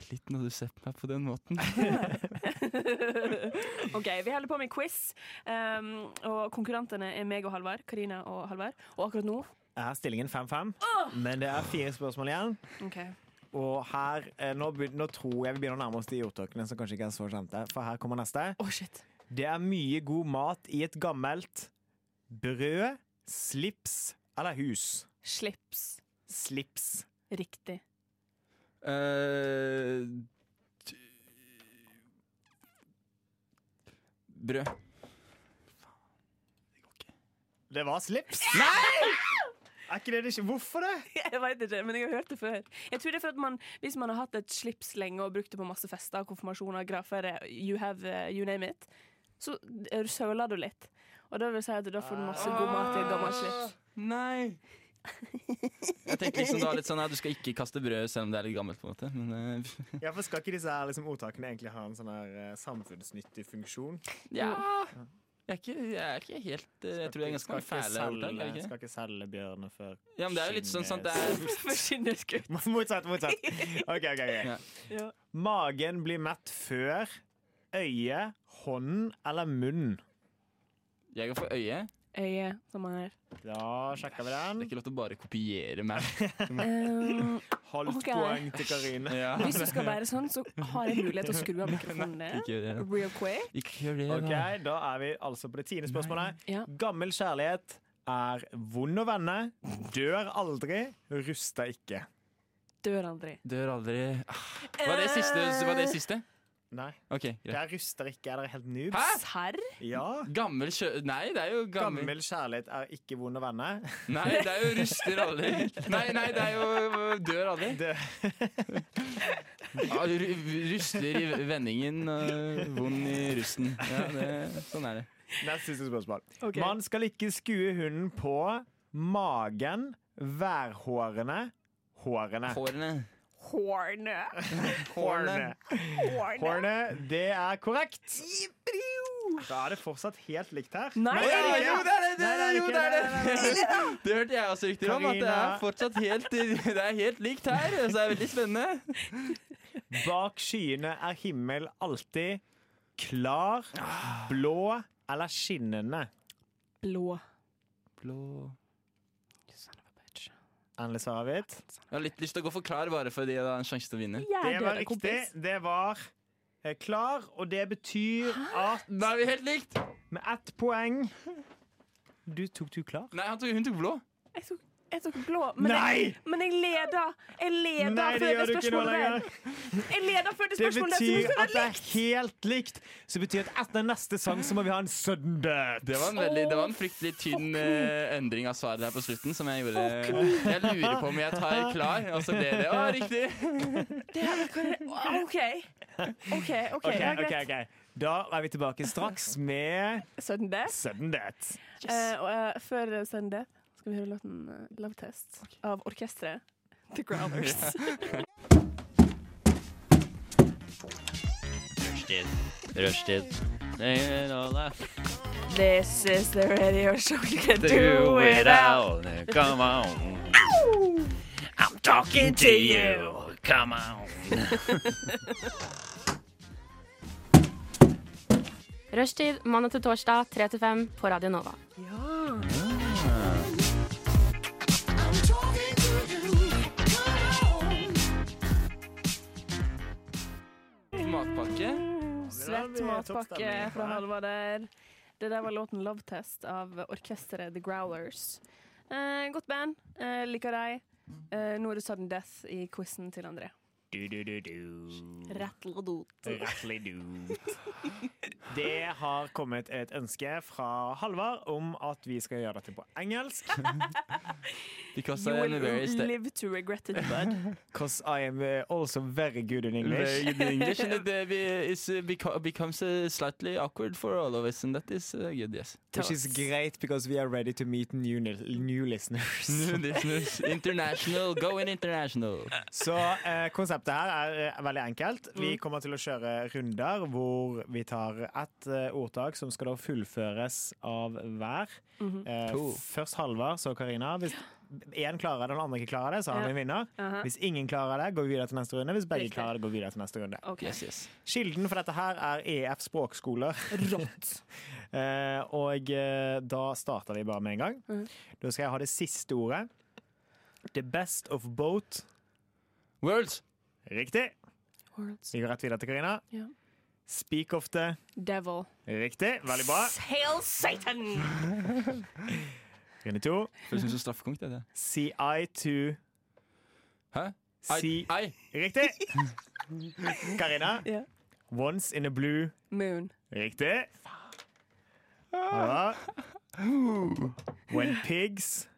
F: Litt når du ser på meg på den måten.
B: OK, vi holder på med quiz. Um, og konkurrentene er meg og Halvard. Karina og Halvard. Og akkurat nå
A: er stillingen 5-5, men det er fire spørsmål igjen.
B: OK.
A: Og her, eh, nå, nå tror jeg vi begynner å nærme oss de ordtakene som kanskje ikke er så kjente, for her kommer neste.
B: Oh, shit.
A: Det er mye god mat i et gammelt brød, slips eller hus.
B: Slips.
A: Slips.
B: Riktig.
F: Uh, brød. brød.
A: Det var slips. Nei! Er ikke det det ikke? Hvorfor det?
B: Jeg vet ikke, men jeg har hørt det før. Jeg tror det er for at man, Hvis man har hatt et slips lenge og brukt det på masse fester, konfirmasjoner, grafer, you have, uh, you name it, så eh, søler du litt. Og da vil jeg si at da får du masse god mat i et gammelt slips.
F: Nei! Jeg tenker liksom da litt sånn at Du skal ikke kaste brød selv om det er litt gammelt. på en måte Men uh,
A: Ja, for Skal ikke disse her liksom, ordtakene egentlig ha en sånn her uh, samfunnsnyttig funksjon?
F: ja jeg er, ikke, jeg er ikke helt uh, Jeg tror det er ganske mange fæle ordtak.
A: Skal ikke selge bjørner før
F: Ja, men det er jo litt sånn sånn det er
B: For skinneskutt.
A: Motsatt, motsatt. OK, OK. ok.
F: Ja.
B: Ja.
A: Magen blir mett før øye, hånd eller munn.
F: Jeg går for øye.
B: Øye, som man er.
A: Da sjekker vi den.
F: Det er ikke lov til å bare kopiere meg.
B: Um,
A: Halvt
B: okay.
A: poeng til Karine.
F: Ja.
B: hvis du skal være sånn, så har jeg mulighet til å skru av mikrofonen ned.
F: Ikke det.
B: Real quick.
F: Ikke det.
A: da.
F: da.
A: Da er vi altså på det tiende spørsmålet.
B: Ja.
A: Gammel kjærlighet er vond å vende, dør aldri, ruster ikke.
B: Dør aldri.
F: Dør aldri ah, Var det siste? Var det siste?
A: Nei. Okay,
F: greit.
A: er ruster ikke. Er dere helt noobs?
F: Hæ?
B: Serr?
A: Ja.
F: Gammel kjø... Nei, det er jo gammel
A: Gammel kjærlighet er ikke vond å vende.
F: Nei, det er jo ruster aldri. Nei, nei, det er jo dør aldri.
A: Det,
F: Ja, ruster i vendingen og vond i rusten. Ja, det, sånn er det.
A: Nest siste spørsmål.
B: Okay.
A: Man skal ikke skue hunden på magen, værhårene, hårene.
F: Hårene.
B: Horne.
A: Hårene.
B: Horne.
A: Hårene, det er korrekt. Da er det fortsatt helt likt her.
B: Nei,
A: det er det.
F: Jo, det er det! det,
A: Nei,
F: er det, jo, det, er det. det hørte jeg også rykter om. At det er fortsatt helt, det er helt likt her. Så det er veldig spennende.
A: Bak skyene er himmel alltid klar, blå eller skinnende.
B: Blå.
F: Blå
B: Son of a bitch.
A: Endelig svar avgitt.
F: Jeg har litt lyst til å gå for klar, bare fordi det er en sjanse til å vinne.
B: Ja,
A: Det var riktig.
B: kompis.
A: Det var eh, klar, og det betyr at
F: Da er vi helt likt!
A: med ett poeng Du tok du klar?
F: Nei, han tok, hun tok blå.
B: Jeg tok, jeg tok blå, men,
A: Nei!
B: Jeg, men jeg leder. Jeg leder
A: Nei, det
B: før
A: gjør
B: det
A: du ikke
B: spørsmålet der. Jeg leder før det spørsmålet Det
A: betyr
B: nå
A: at det er helt likt. Så det betyr at etter neste sang så må vi ha en sudden death.
F: Det var en, veldig, det var en fryktelig tynn uh, endring av svaret her på slutten. Som jeg gjorde Jeg lurer på om jeg tar klar, og så ble det Å, riktig!
B: Det her, OK. OK, OK.
A: okay,
B: ja, okay,
A: okay. Da er vi tilbake straks med
B: Sudden death.
A: sudden death.
B: Yes. Uh, uh, før Sudden death skal vi høre låten eh, Love Test av orkesteret The Growlers.
J: Rushtid. Rushtid.
B: This is the radio show you can
J: Do
B: do
J: it
B: without.
J: out. Come on. I'm talking to you. Come on.
K: Rushtid mandag til torsdag 3 til 5 på Radio Nova.
F: Matpakke.
B: Svett matpakke fra Halvard der. Det der var låten Love Test av orkesteret The Growlers. Eh, godt band. Eh, liker deg. Eh, nå er det sudden death i quizen til André.
A: Du-du-du-du.
B: Rattledot.
A: Rattledot. Det har kommet et ønske fra Halvard om at vi skal gjøre dette på engelsk.
F: Because
B: You
F: I
B: will
F: very
B: live to regret it, bud.
A: Because I am uh, also very good in English.
F: Very good in English, and it uh, be- is, uh, becomes uh, slightly awkward for all of us, and that is uh, good, yes.
A: Which is great because we are ready to meet new, new listeners.
F: New listeners. International, going international.
A: Så eh, konseptet her er eh, veldig enkelt. Vi kommer til å kjøre runder hvor vi tar ett eh, ordtak som skal da fullføres av hver.
B: Mhm.
A: Eh, først Halvard, så Karina. Hvis én klarer det, og den andre ikke klarer det, så har vi en vinner. Hvis ingen klarer det, går vi videre til neste runde. Hvis begge
B: Riktig.
A: klarer det, går vi videre til neste runde.
B: Okay.
F: Yes, yes.
A: Kilden for dette her er EF språkskoler.
B: Rått.
A: Eh, og da starter vi bare med en gang.
B: Mhm.
A: Da skal jeg ha det siste ordet. The best of both.
F: Worlds.
A: Riktig.
B: Worlds.
A: Vi går rett videre til Karina.
B: Ja.
A: Speak of the
B: Devil.
A: Riktig. Veldig bra.
B: Hail Satan!
A: Runde to.
F: Føles som straffekonk, det.
A: See I to
F: Hæ?
A: See
F: I.
A: Riktig. Karina.
B: Yeah.
A: Once in a blue.
B: Moon.
A: Riktig. Ja. When pigs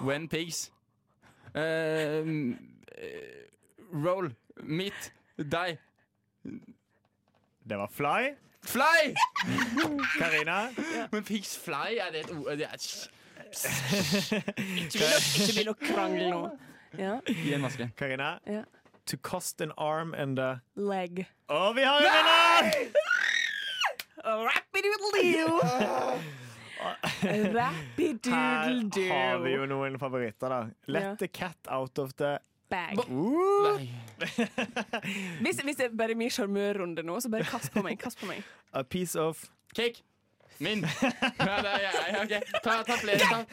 F: When pigs. Um, uh, roll. Meet. Die.
A: Det var fly.
F: Fly!
A: Karina.
F: Men pigs fly, er det et ord det er
B: Ikke begynn å krangle nå. Ja.
F: Gi en maske.
A: Karina.
B: Ja.
A: To cost an arm and a
B: Leg.
A: Og vi har en vinner!
B: Rappidoodle-doo!
A: Her
B: Rappidoodle-doo.
A: har vi jo noen favoritter, da. Let
B: Ja.
A: the cat out of the
B: Bag. Hvis, hvis det bare er min sjarmørrunde nå, så bare kast på meg. Kast på meg.
A: A piece of
F: Cake. Min. Ja, det er jeg. OK. Ta, ta flere. Ta.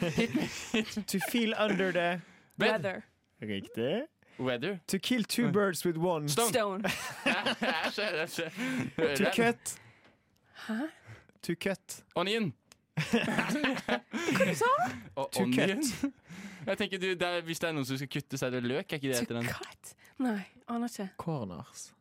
A: To feel under the
B: Weather.
A: Riktig.
F: Weather.
A: To kill two birds with one.
F: Stone.
B: Stone.
A: To cut.
B: Hæ?
A: To cut.
F: Onion.
B: Hva sa
F: du?
A: To
F: onion. Jeg tenker du, det er, Hvis det er noen som skal kutte, så er det løk? Er ikke det
B: etter
F: heter den?
B: cut? Nei, aner ikke.
A: Corners.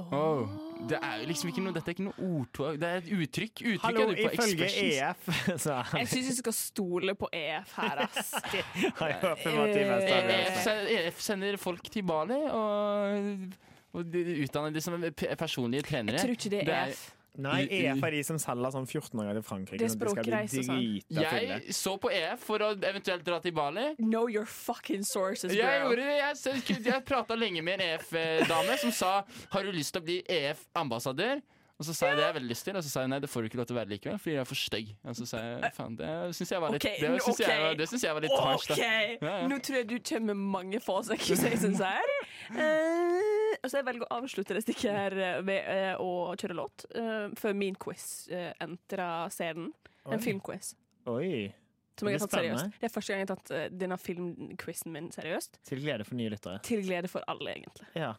F: Oh, det er jo liksom ikke noe Dette er ikke noe ordtog. Det er et uttrykk. Uttrykk
A: Hallo,
F: er
A: ifølge. EF så er
B: Jeg syns vi skal stole på EF her, ass.
A: affirmativ
B: Eh.
F: EF, EF sender folk til Bali og, og utdanner de som personlige trenere.
B: Jeg tror ikke det
F: Det
B: er
F: er-
B: EF.
A: Nei, EF er de som selger sånn 14-åringer til Frankrike.
B: Det er språkreise og sånn.
F: Jeg så på EF for å eventuelt dra til Bali.
B: Know your fucking sources, bro.
F: Jeg gjorde det, jeg, jeg prata lenge med en EF-dame som sa Har du lyst til å bli EF-ambassadør. Og så sa jeg det jeg veldig lyst til, og så sa jeg nei, det får du ikke lov til å være likevel, fordi jeg er for stygg. Og så sa jeg faen, det syns jeg var litt
B: okay,
F: Det syns okay. jeg, var- synes jeg var litt hardt. da.
B: OK!
F: Ja, ja.
B: Nå tror jeg du kommer med mange false accusations her. Eh, og så jeg velger å avslutte det stikket her eh, ved eh, å kjøre låt, eh, før min quiz entrer scenen.
A: Oi.
B: En filmquiz.
A: Oi.
B: Som jeg har tatt seriøst. Det er første gang jeg har tatt eh, denne filmquizen min seriøst.
A: Til glede for nye lyttere.
B: Til glede for alle, egentlig.
A: Ja.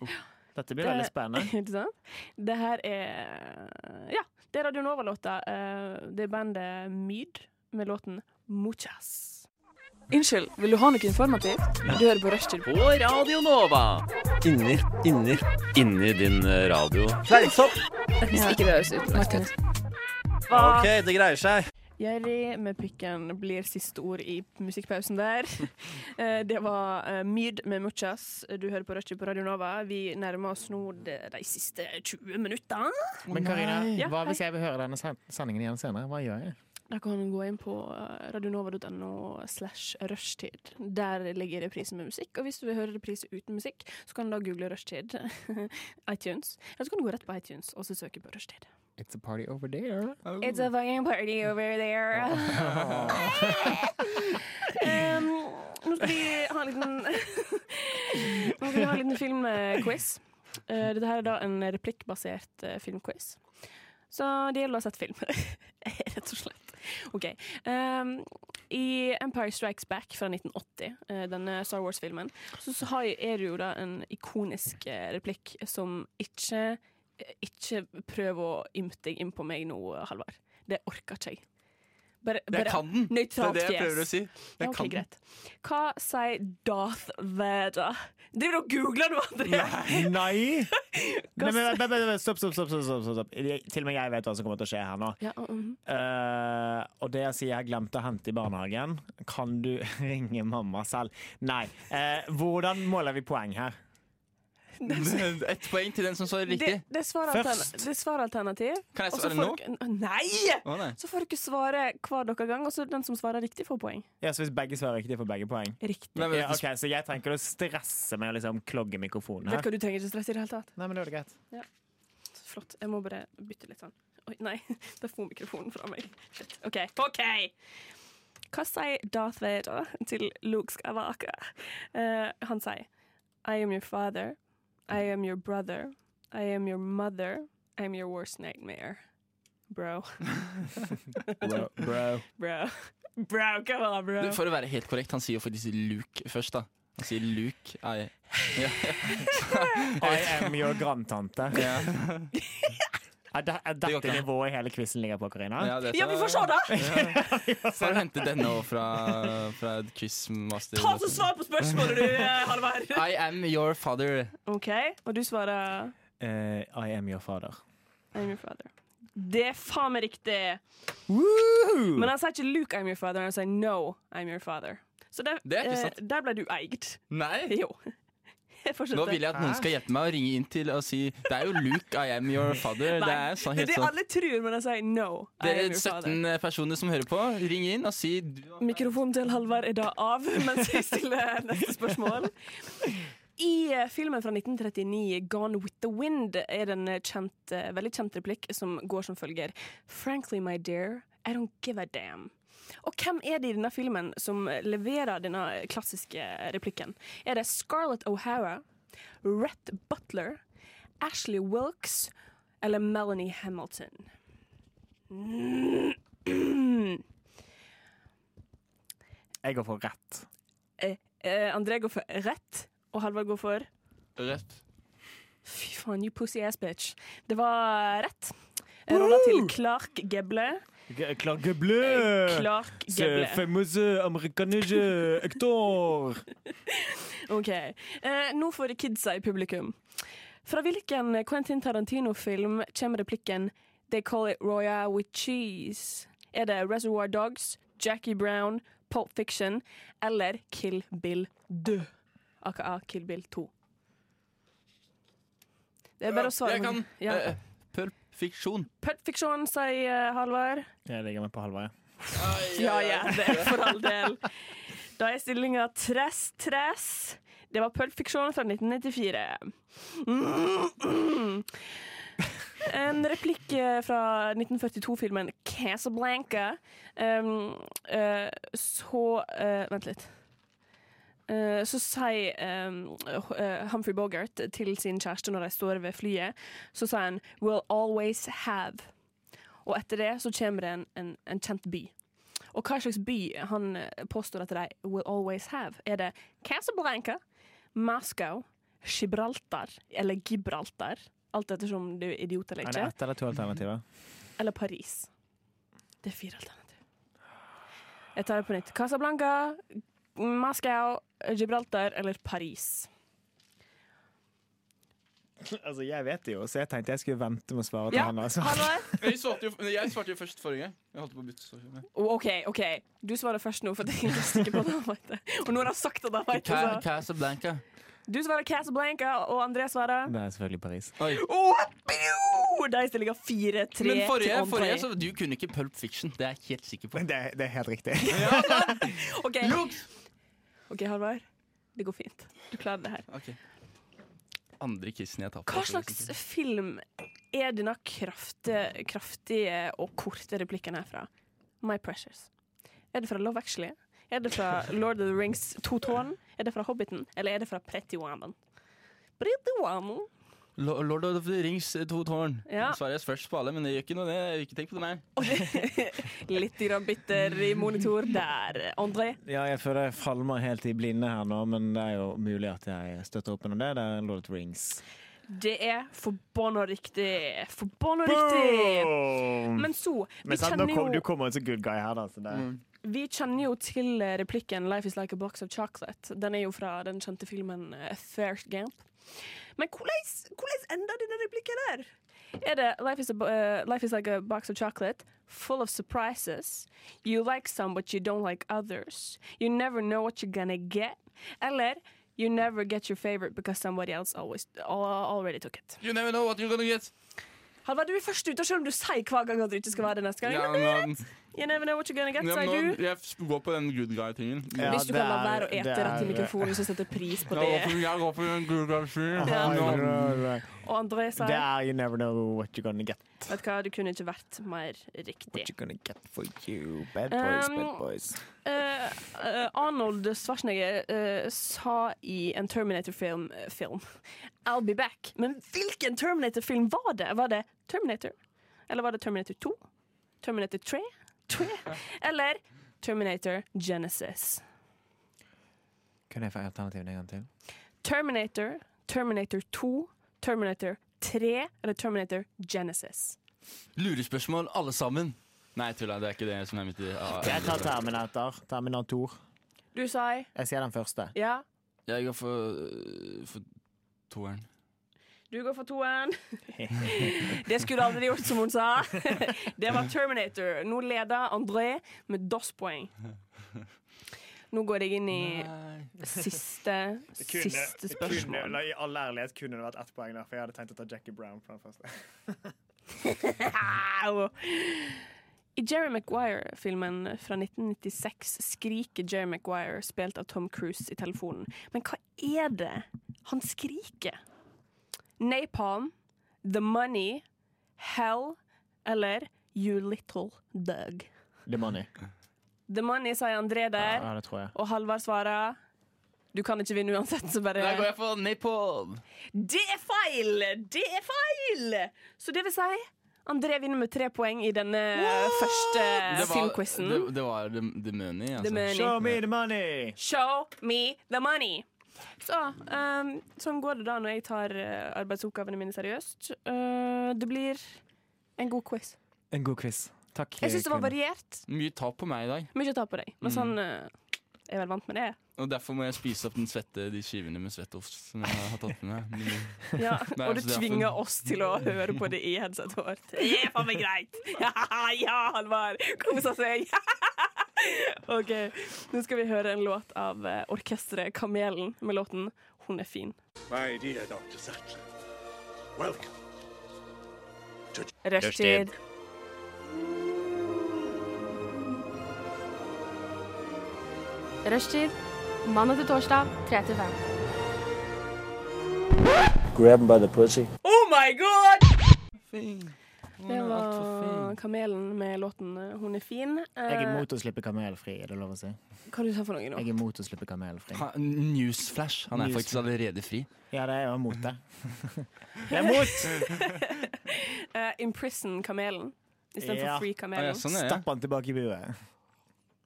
A: Dette blir
B: Det-
A: veldig spennende.
B: Ikke sant? Det her er Ja, det er Radio Nova-låta. Eh, Det er bandet Myd med låten Muchas. Unnskyld, vil du ha noe informativt? Du hører på Rushtid.
D: På Radio Nova. Inni, inni, inni din eh, radio.
L: Fleinsopp!
B: Hvis ikke det høres ut.
L: OK, det greier seg.
B: Jerry med pikken blir siste ord i musikkpausen der. Eh, Det var eh, Myd med Muchas. Du hører på Rushtid på Radio Nova. Vi nærmer oss nå de, de siste 20 minuttene.
A: Men Karina, hva hvis jeg vil høre denne sen- sendingen igjen senere? Hva gjør jeg?
B: Da kan du gå inn på eh, radionova.no slash rushtid. Der ligger reprisen med musikk. Og hvis du vil høre reprise uten musikk, så kan du da google rushtid. iTunes. Eller så kan du gå rett på iTunes og så søke på rushtid.
A: It's a party over there.
B: It's a fucking party over there. um, nå skal vi ha en liten Nå skal vi ha en liten filmquiz. Uh, dette her er da en replikkbasert uh, filmquiz. Så det gjelder å ha sett film, rett og slett. OK. Um, I Empire Strikes Back fra 1980, uh, denne Star Wars-filmen, så, er det jo da en ikonisk uh, replikk som ikke Ikke prøv å ymte deg inn på meg nå, Halvard. Det orker ikke jeg. Bare,
F: Jeg kan den. Det er det jeg prøver å si. Jeg
B: Ja, ok,
F: kan den.
B: Hva sier Darth Vader? Driver du og googler nå, André?
A: Nei! Nei, men, stopp, stopp, stopp, stopp, stopp. Til og med jeg vet hva som kommer til å skje her nå.
B: Ja, uh
A: -huh. uh, og det jeg sier jeg glemte å hente i barnehagen, kan du ringe mamma selv? Nei. Uh, hvordan måler vi poeng her?
F: Ett poeng til den som svarer riktig.
B: det, det er svaralternativ.
F: Kan jeg svare nå?
B: Nei!
F: Oh, nei.
B: Så får dere svare hver deres gang, og så den som svarer riktig, får poeng.
A: Ja, så Hvis begge svarer riktig, får begge poeng?
B: Riktig.
F: Nei, men
A: Ja,
F: okay,
A: ok, Så jeg trenger ikke å stresse med å liksom klogge mikrofonen
B: Vet
A: her?
B: du hva, du trenger ikke stresse i det hele tatt.
A: Nei, men det var det greit.
B: Flott. Jeg må bare bytte litt sånn. Oi, nei, der får mikrofonen fra meg. Shit. OK. OK! Hva sier Darth Vader til Luke Skavaker? Uh, han sier I am your father. I am your brother. I am your mother. I am your worst nightmare. Bro.
A: Bro, bro.
B: Bro. Bro, come on, bro.
F: For å være helt korrekt, han sier jo faktisk Luke først, da. Han sier Luke. I, ja.
A: I am your grandtante.
F: Ja.
A: Er, det, er dette
F: det
A: nivået hele quizen ligger på, Karina?
F: Ja,
B: Ja, vi får se, da!
F: Får du hente denne òg fra, fra et quizmaster.
B: Ta så svar på spørsmålet, du, eh, Halvard.
F: I am your father.
B: OK, og du svarer
A: Uh, I am your father.
B: I'm your father. Det er faen meg riktig.
A: Woohoo!
B: Men han sier ikke Luke, I'm your father, han sier no, I'm your father. Så der,
F: Det er ikke
B: eh, der ble du eid.
F: Nei!
B: Jo.
F: Nå vil jeg at noen skal hjelpe meg å ringe inn til og si Det er jo Luke, I am your father.
B: Nei,
F: Det er sånn
B: det er
F: helt sånn.
B: alle tror, men jeg sier no, Det father.
F: 17 personer som hører på, ring inn og si
B: Mikrofonen til Halvard er da av mens jeg stiller neste spørsmål. I eh, filmen fra 1939, 'Gone with the Wind', er det en eh, kjent, eh, veldig kjent replikk som går som følger Frankly, my dear, I don't give a damn. Og hvem er det i denne filmen som leverer denne klassiske replikken? Er det Scarlett O'Hara, Rhett Butler, Ashley Wilkes eller Melanie Hamilton?
A: Jeg går for rett.
B: Eh, eh, André går for rett, og Halvard går for
F: Rett.
B: Fy faen, you pussy ass bitch. Det var rett. Rolla til Clark Geble.
A: Clark Gable.
B: Clark
A: Ce
B: fameux
A: famøse amerikanske aktor!
B: OK. Eh, nå får kidsa i publikum. Fra hvilken Quentin Tarantino-film kommer replikken 'They call it Roya with cheese'? Er det Reservoir Dogs, Jackie Brown, Pulp Fiction eller Kill Bill 2? aka Kill Bill 2. Det er bare å svare.
F: Jeg kan
B: Ja.
F: uh, Pulp Fiksjon.
B: Pulp fiksjon, sier eh, Halvard.
A: Jeg legger meg på halvveien.
B: Ja, ja, det er for all del. Da er stillinga tress-tress. Det var Pulp Fiksjon fra 1994. Mm. En replikk eh, fra 1942-filmen Casablanca. Um, uh, så uh, Vent litt. Eh, så sier um, Humphrey Bogart til sin kjæreste når de står ved flyet, så sier han 'will always have'. Og etter det så kommer det en, en, en kjent by. Og hva slags by han eh, påstår at de will always have? Er det Casablanca, Moscow, Gibraltar eller Gibraltar? Alt ettersom du er idiot eller ikke.
A: Er det ett eller to alternativer?
B: Eller Paris. Det er fire alternativer. Jeg tar det på nytt. Casablanca, Moscow, Gibraltar eller Paris.
A: Altså, jeg vet det jo, så jeg tenkte jeg skulle vente med å svare til
B: Ja,
A: han. Altså.
F: Jeg svarte, jo, jeg svarte jo først forrige gang. Jeg holdt på å bytte.
B: Oh, OK, OK. Du svarer først nå, for jeg er ikke sikker på at han vet det. Og nå har han sagt at han vet det.
F: Casablanca.
B: Du svarer Casablanca, og André svarer
A: Det er selvfølgelig Paris.
F: Oi.
B: Oh! De stiller fire-tre
F: Men forrige, forrige så du kunne ikke Pulp Fiction. Det er jeg helt sikker på.
A: Det, det er helt riktig.
B: OK, Ok, Halvard. Det går fint. Du klarer det her.
F: Okay. Andre kissen jeg tar på.
B: Hva slags film er denne kraftige, kraftige og korte replikken her fra? My Precious. Er det fra Love Actually? Er det fra Lord of the Rings To tårn? Er det fra Hobbiten? Eller er det fra Pretty Woman? Pretty Woman.
F: Lo- Lord of the Rings eh, to tårn.
B: Ja.
F: Jeg først på alle, men det gjør ikke noe. det. Jeg vil ikke tenke på det, nei.
B: Litt grann bitter i monitor der. André?
A: Ja, jeg føler jeg falmer helt i blinde her nå, men det er jo mulig at jeg støtter opp under det. Det er Lord of the Rings.
B: Det er forbanna riktig. Forbanna riktig! Men så Vi
A: Men sant,
B: kjenner
A: kom, du kommer ut som good guy her, da. Så det.
B: vi kjenner jo til eh, replikken 'Life is like a box of chocolate'. Den er jo fra den kjente filmen 'Fair Gamp. Men hvordan, ender denne replikken der? Er det life is, a, eh, 'Life is like a box of chocolate', full of surprises. You like some, but you don't like others. You never know what you're gonna get. Eller You never get your favorite because somebody else always already took it.
F: You never know what you're gonna get.
B: Halvard, du er først ute, selv om du sier hver gang at du ikke skal være det neste gang.
F: Ja,
B: Men
F: men,
B: You never know what you're gonna get,
F: nå,
B: du.
F: jeg går på den good guy-tingen.
A: Ja,
B: Hvis du kan la være å ete rett i mikrofonen, så setter pris på det.
F: jeg går for den good guy-fyren.
B: Ja. Og André
A: Det er You never know what you're gonna get.
B: Vet du hva, du kunne ikke vært mer riktig.
A: What you're gonna get for you. Bad boys,
B: Um,
A: bad boys.
B: Eh, Arnold Schwarzenegger uh, sa i en Terminator-film film, I'll be back. Men hvilken Terminator-film var det? Var det Terminator? Eller var det Terminator 2? Terminator 3? 3? Eller Terminator Genesis?
A: Kan jeg få alternativene en gang til?
B: Terminator, Terminator 2, Terminator 3 eller Terminator Genesis?
F: Lurespørsmål, alle sammen. Nei, tulla. Det er ikke det som er mitt ah,
A: Jeg tar Terminator. Terminator.
B: Du sa
A: Jeg sier den første.
B: ja.
F: Jeg går for, for toeren.
B: Du går for toeren. Det skulle du aldri gjort, som hun sa. Det var Terminator. Nå leder André med DOS-poeng. Nå går jeg inn i siste, siste spørsmål.
A: I all ærlighet kunne det vært ett poeng der, for jeg hadde tenkt å ta Jackie Brown på den første.
B: I Jerry Maguire-filmen fra 1996 skriker Jerry Maguire, spilt av Tom Cruise, i telefonen. Men hva er det han skriker? Napalm, The Money, Hell eller You Little Dug?
A: The Money.
B: The Money, sier André der.
A: Ja, det tror jeg.
B: Og Halvard svarer Du kan ikke vinne uansett, så bare
F: Der går jeg for Napalm.
B: Det er feil! Det er feil! Så det vil si André vinner med tre poeng i denne første
F: Det var,
B: filmquizen.
F: det, det var the, the Money, altså.
B: The Money.
A: Show me the money!
B: Show me the money! Så um, sånn går det da når jeg tar uh, arbeidsoppgavene mine seriøst. Uh, det blir en god quiz.
A: En god quiz. Takk.
B: Jeg syns det var variert.
F: Mye tap på meg i dag.
B: Mye tap ta på deg, men
F: Mm.
B: sånn uh, Jeg er vel vant med det.
F: Og derfor må jeg spise opp den svette, de skivene med svetteost som jeg har tatt med meg.
B: Ja,
F: Nei,
B: og du
F: tvinger derfor-
B: oss til å høre på det i headsetet vårt. Det er faen meg greit! Ja, ja Halvard! Kosa seg! OK, nå skal vi høre en låt av eh, orkesteret Kamelen med låten 'Hun er fin'.
M: My dear Dr. Sattler, welcome.
B: Rushtid.
K: Rushtid. Mandag til torsdag, 3 til 5.
I: Grab him by the pussy.
B: Oh my god! Det var. Kamelen med låten eh, 'Hun er fin'. Eh,
A: Jeg er imot å slippe kamel fri, er det lov å si?
B: Hva du sa for noe nå?
A: Jeg er imot å slippe kamel fri.
F: Ha- Newsflash. Han er
A: Newsflash.
F: faktisk allerede fri.
A: Ja, det er jo mot det. Jeg er mot!
B: uh, imprison kamelen istedenfor
A: Ja.
B: free
F: Ah, ja, sånn det.
A: Stapp han tilbake i buret.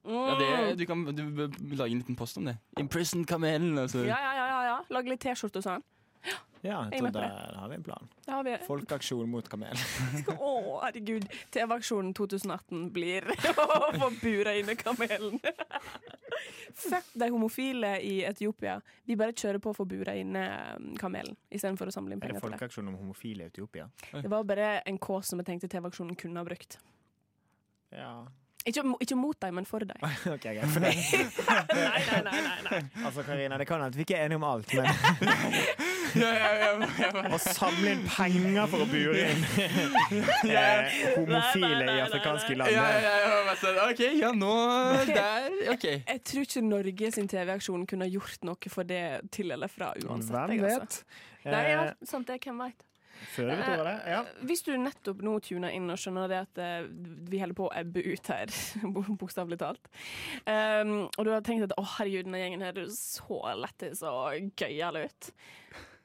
F: Ja, det, du kan du, lage en liten post om det. Imprisoned kamelen. Altså.
B: Ja, ja, ja, ja, ja. Lage litt T-skjorte og sånn.
A: Ja,
B: Jeg
A: jeg tror der har vi en plan.
B: Vi.
A: Folkeaksjon mot kamel.
B: Å, herregud. TV-aksjonen 2018 blir å få bura inne kamelen. Fuck de homofile i Etiopia. Vi bare kjører på å få bura inne um, kamelen istedenfor å samle inn
A: Er
B: penger Er det.
A: folkeaksjon om homofile i Etiopia?
B: Det var bare en kås som jeg tenkte TV-aksjonen kunne ha brukt.
A: Ja.
B: Ikke, ikke mot dem, men for dem.
A: OK, greit.
B: Nei, nei, nei, nei, nei.
A: Altså, Karina, det kan hende vi ikke er enige om alt, men
F: Ja, ja, ja, ja.
A: å samle inn penger for å bure inn eh, homofile i afrikanske land
F: Ja,
A: det-
F: ja, ja, sånn, OK, ja, nå Der. OK.
B: Jeg tror ikke Norge sin TV-aksjon kunne gjort noe for det til eller fra uansett.
A: Hvem vet?
B: Altså. Nei, ja,
A: Eh,
B: sant det. Hvem veit?
A: Føler vi tar det? Ja.
B: Hvis du nettopp nå tuner inn og skjønner det at eh, vi holder på å ebbe ut her, bokstavelig talt, um, og du har tenkt at å herregud, denne gjengen her er så lættis og gøyal ut,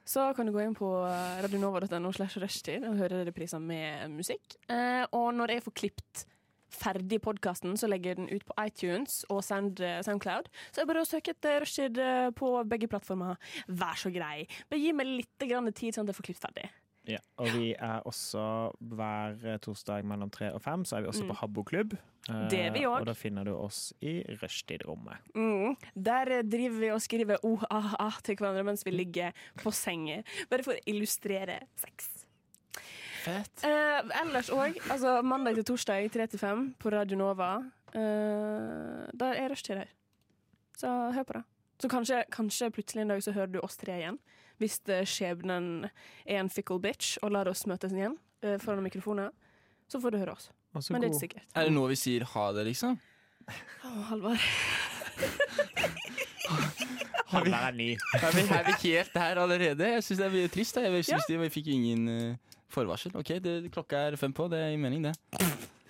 B: så kan du gå inn på eh, radionova.no slash rushtid og høre repriser med musikk. Uh, og når jeg får klippet ferdig podkasten, så legger jeg den ut på iTunes og Sound, Soundcloud. Så det er bare å søke etter Rushtid eh, på begge plattformer. Vær så grei. Bare gi meg litt grann tid, sånn at jeg får klippet ferdig.
A: Ja, og vi er også hver eh, torsdag mellom tre og fem, så er vi også
B: Mm.
A: på Habbo klubb. Eh,
B: Det er vi også.
A: Og da finner du oss i rushtidrommet.
B: Mm. Der eh, driver vi og skriver OAA til hverandre mens vi ligger på senga. Bare for å illustrere sex.
F: Fett.
B: Eh, ellers òg, altså mandag til torsdag 3 til 5 på Radio Nova. Eh, der er rushtid her. Så hør på det. Så kanskje, kanskje plutselig en dag så hører du oss tre igjen. Hvis eh, skjebnen er en fickle bitch og lar oss møtes igjen uh, foran mikrofoner, så får du høre oss.
A: Altså,
B: Men det er ikke sikkert.
F: Er det nå vi sier ha det, liksom?
B: Å, Halvard.
A: Han er ny.
F: Er vi, er vi helt der allerede? Jeg syns det er mye trist. Da. Jeg synes de, Vi fikk ingen uh, forvarsel. OK, det, klokka er fem på. Det er i mening, det.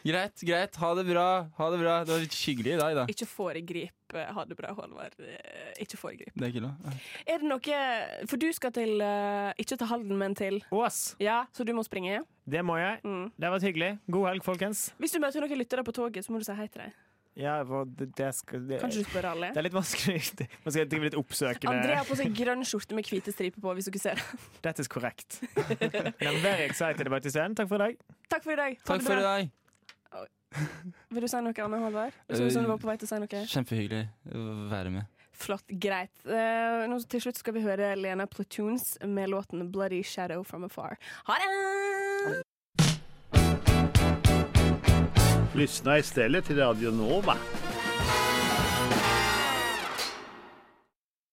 F: Greit, greit. Ha det bra. Ha det bra. Det var litt hyggelig i dag, da.
B: Ikke foregrip eh, ha det bra, Halvard. Eh, Ikke foregrip.
F: Det er ikke lov.
B: Er det noe For du skal til eh, Ikke til Halden, men til
A: Ås.
B: Ja, så du må springe?
A: Det må jeg. Det har vært hyggelig. God helg, folkens.
B: Hvis du møter noen lyttere på toget, så må du si hei til dem.
A: Ja, det, det skal, det,
B: Kanskje du spør alle?
A: Det er litt vanskelig. Man skal drive litt oppsøkende.
B: André har på seg grønn skjorte med hvite striper på, hvis dere ser.
A: That is correct. I'm very excited about this end. Takk for i dag.
B: Takk for i dag. Ha
F: Takk
B: det
F: for i dag.
B: Vil du si noe annet, Halvard? Det som du var på vei til å si noe.
F: Kjempehyggelig å være med.
B: Flott, greit. Uh, nå til slutt skal vi høre Lena Platoons med låten 'Bloody Shadow From Afar'. Ha det!
M: Lyssna istället till Radio Nova.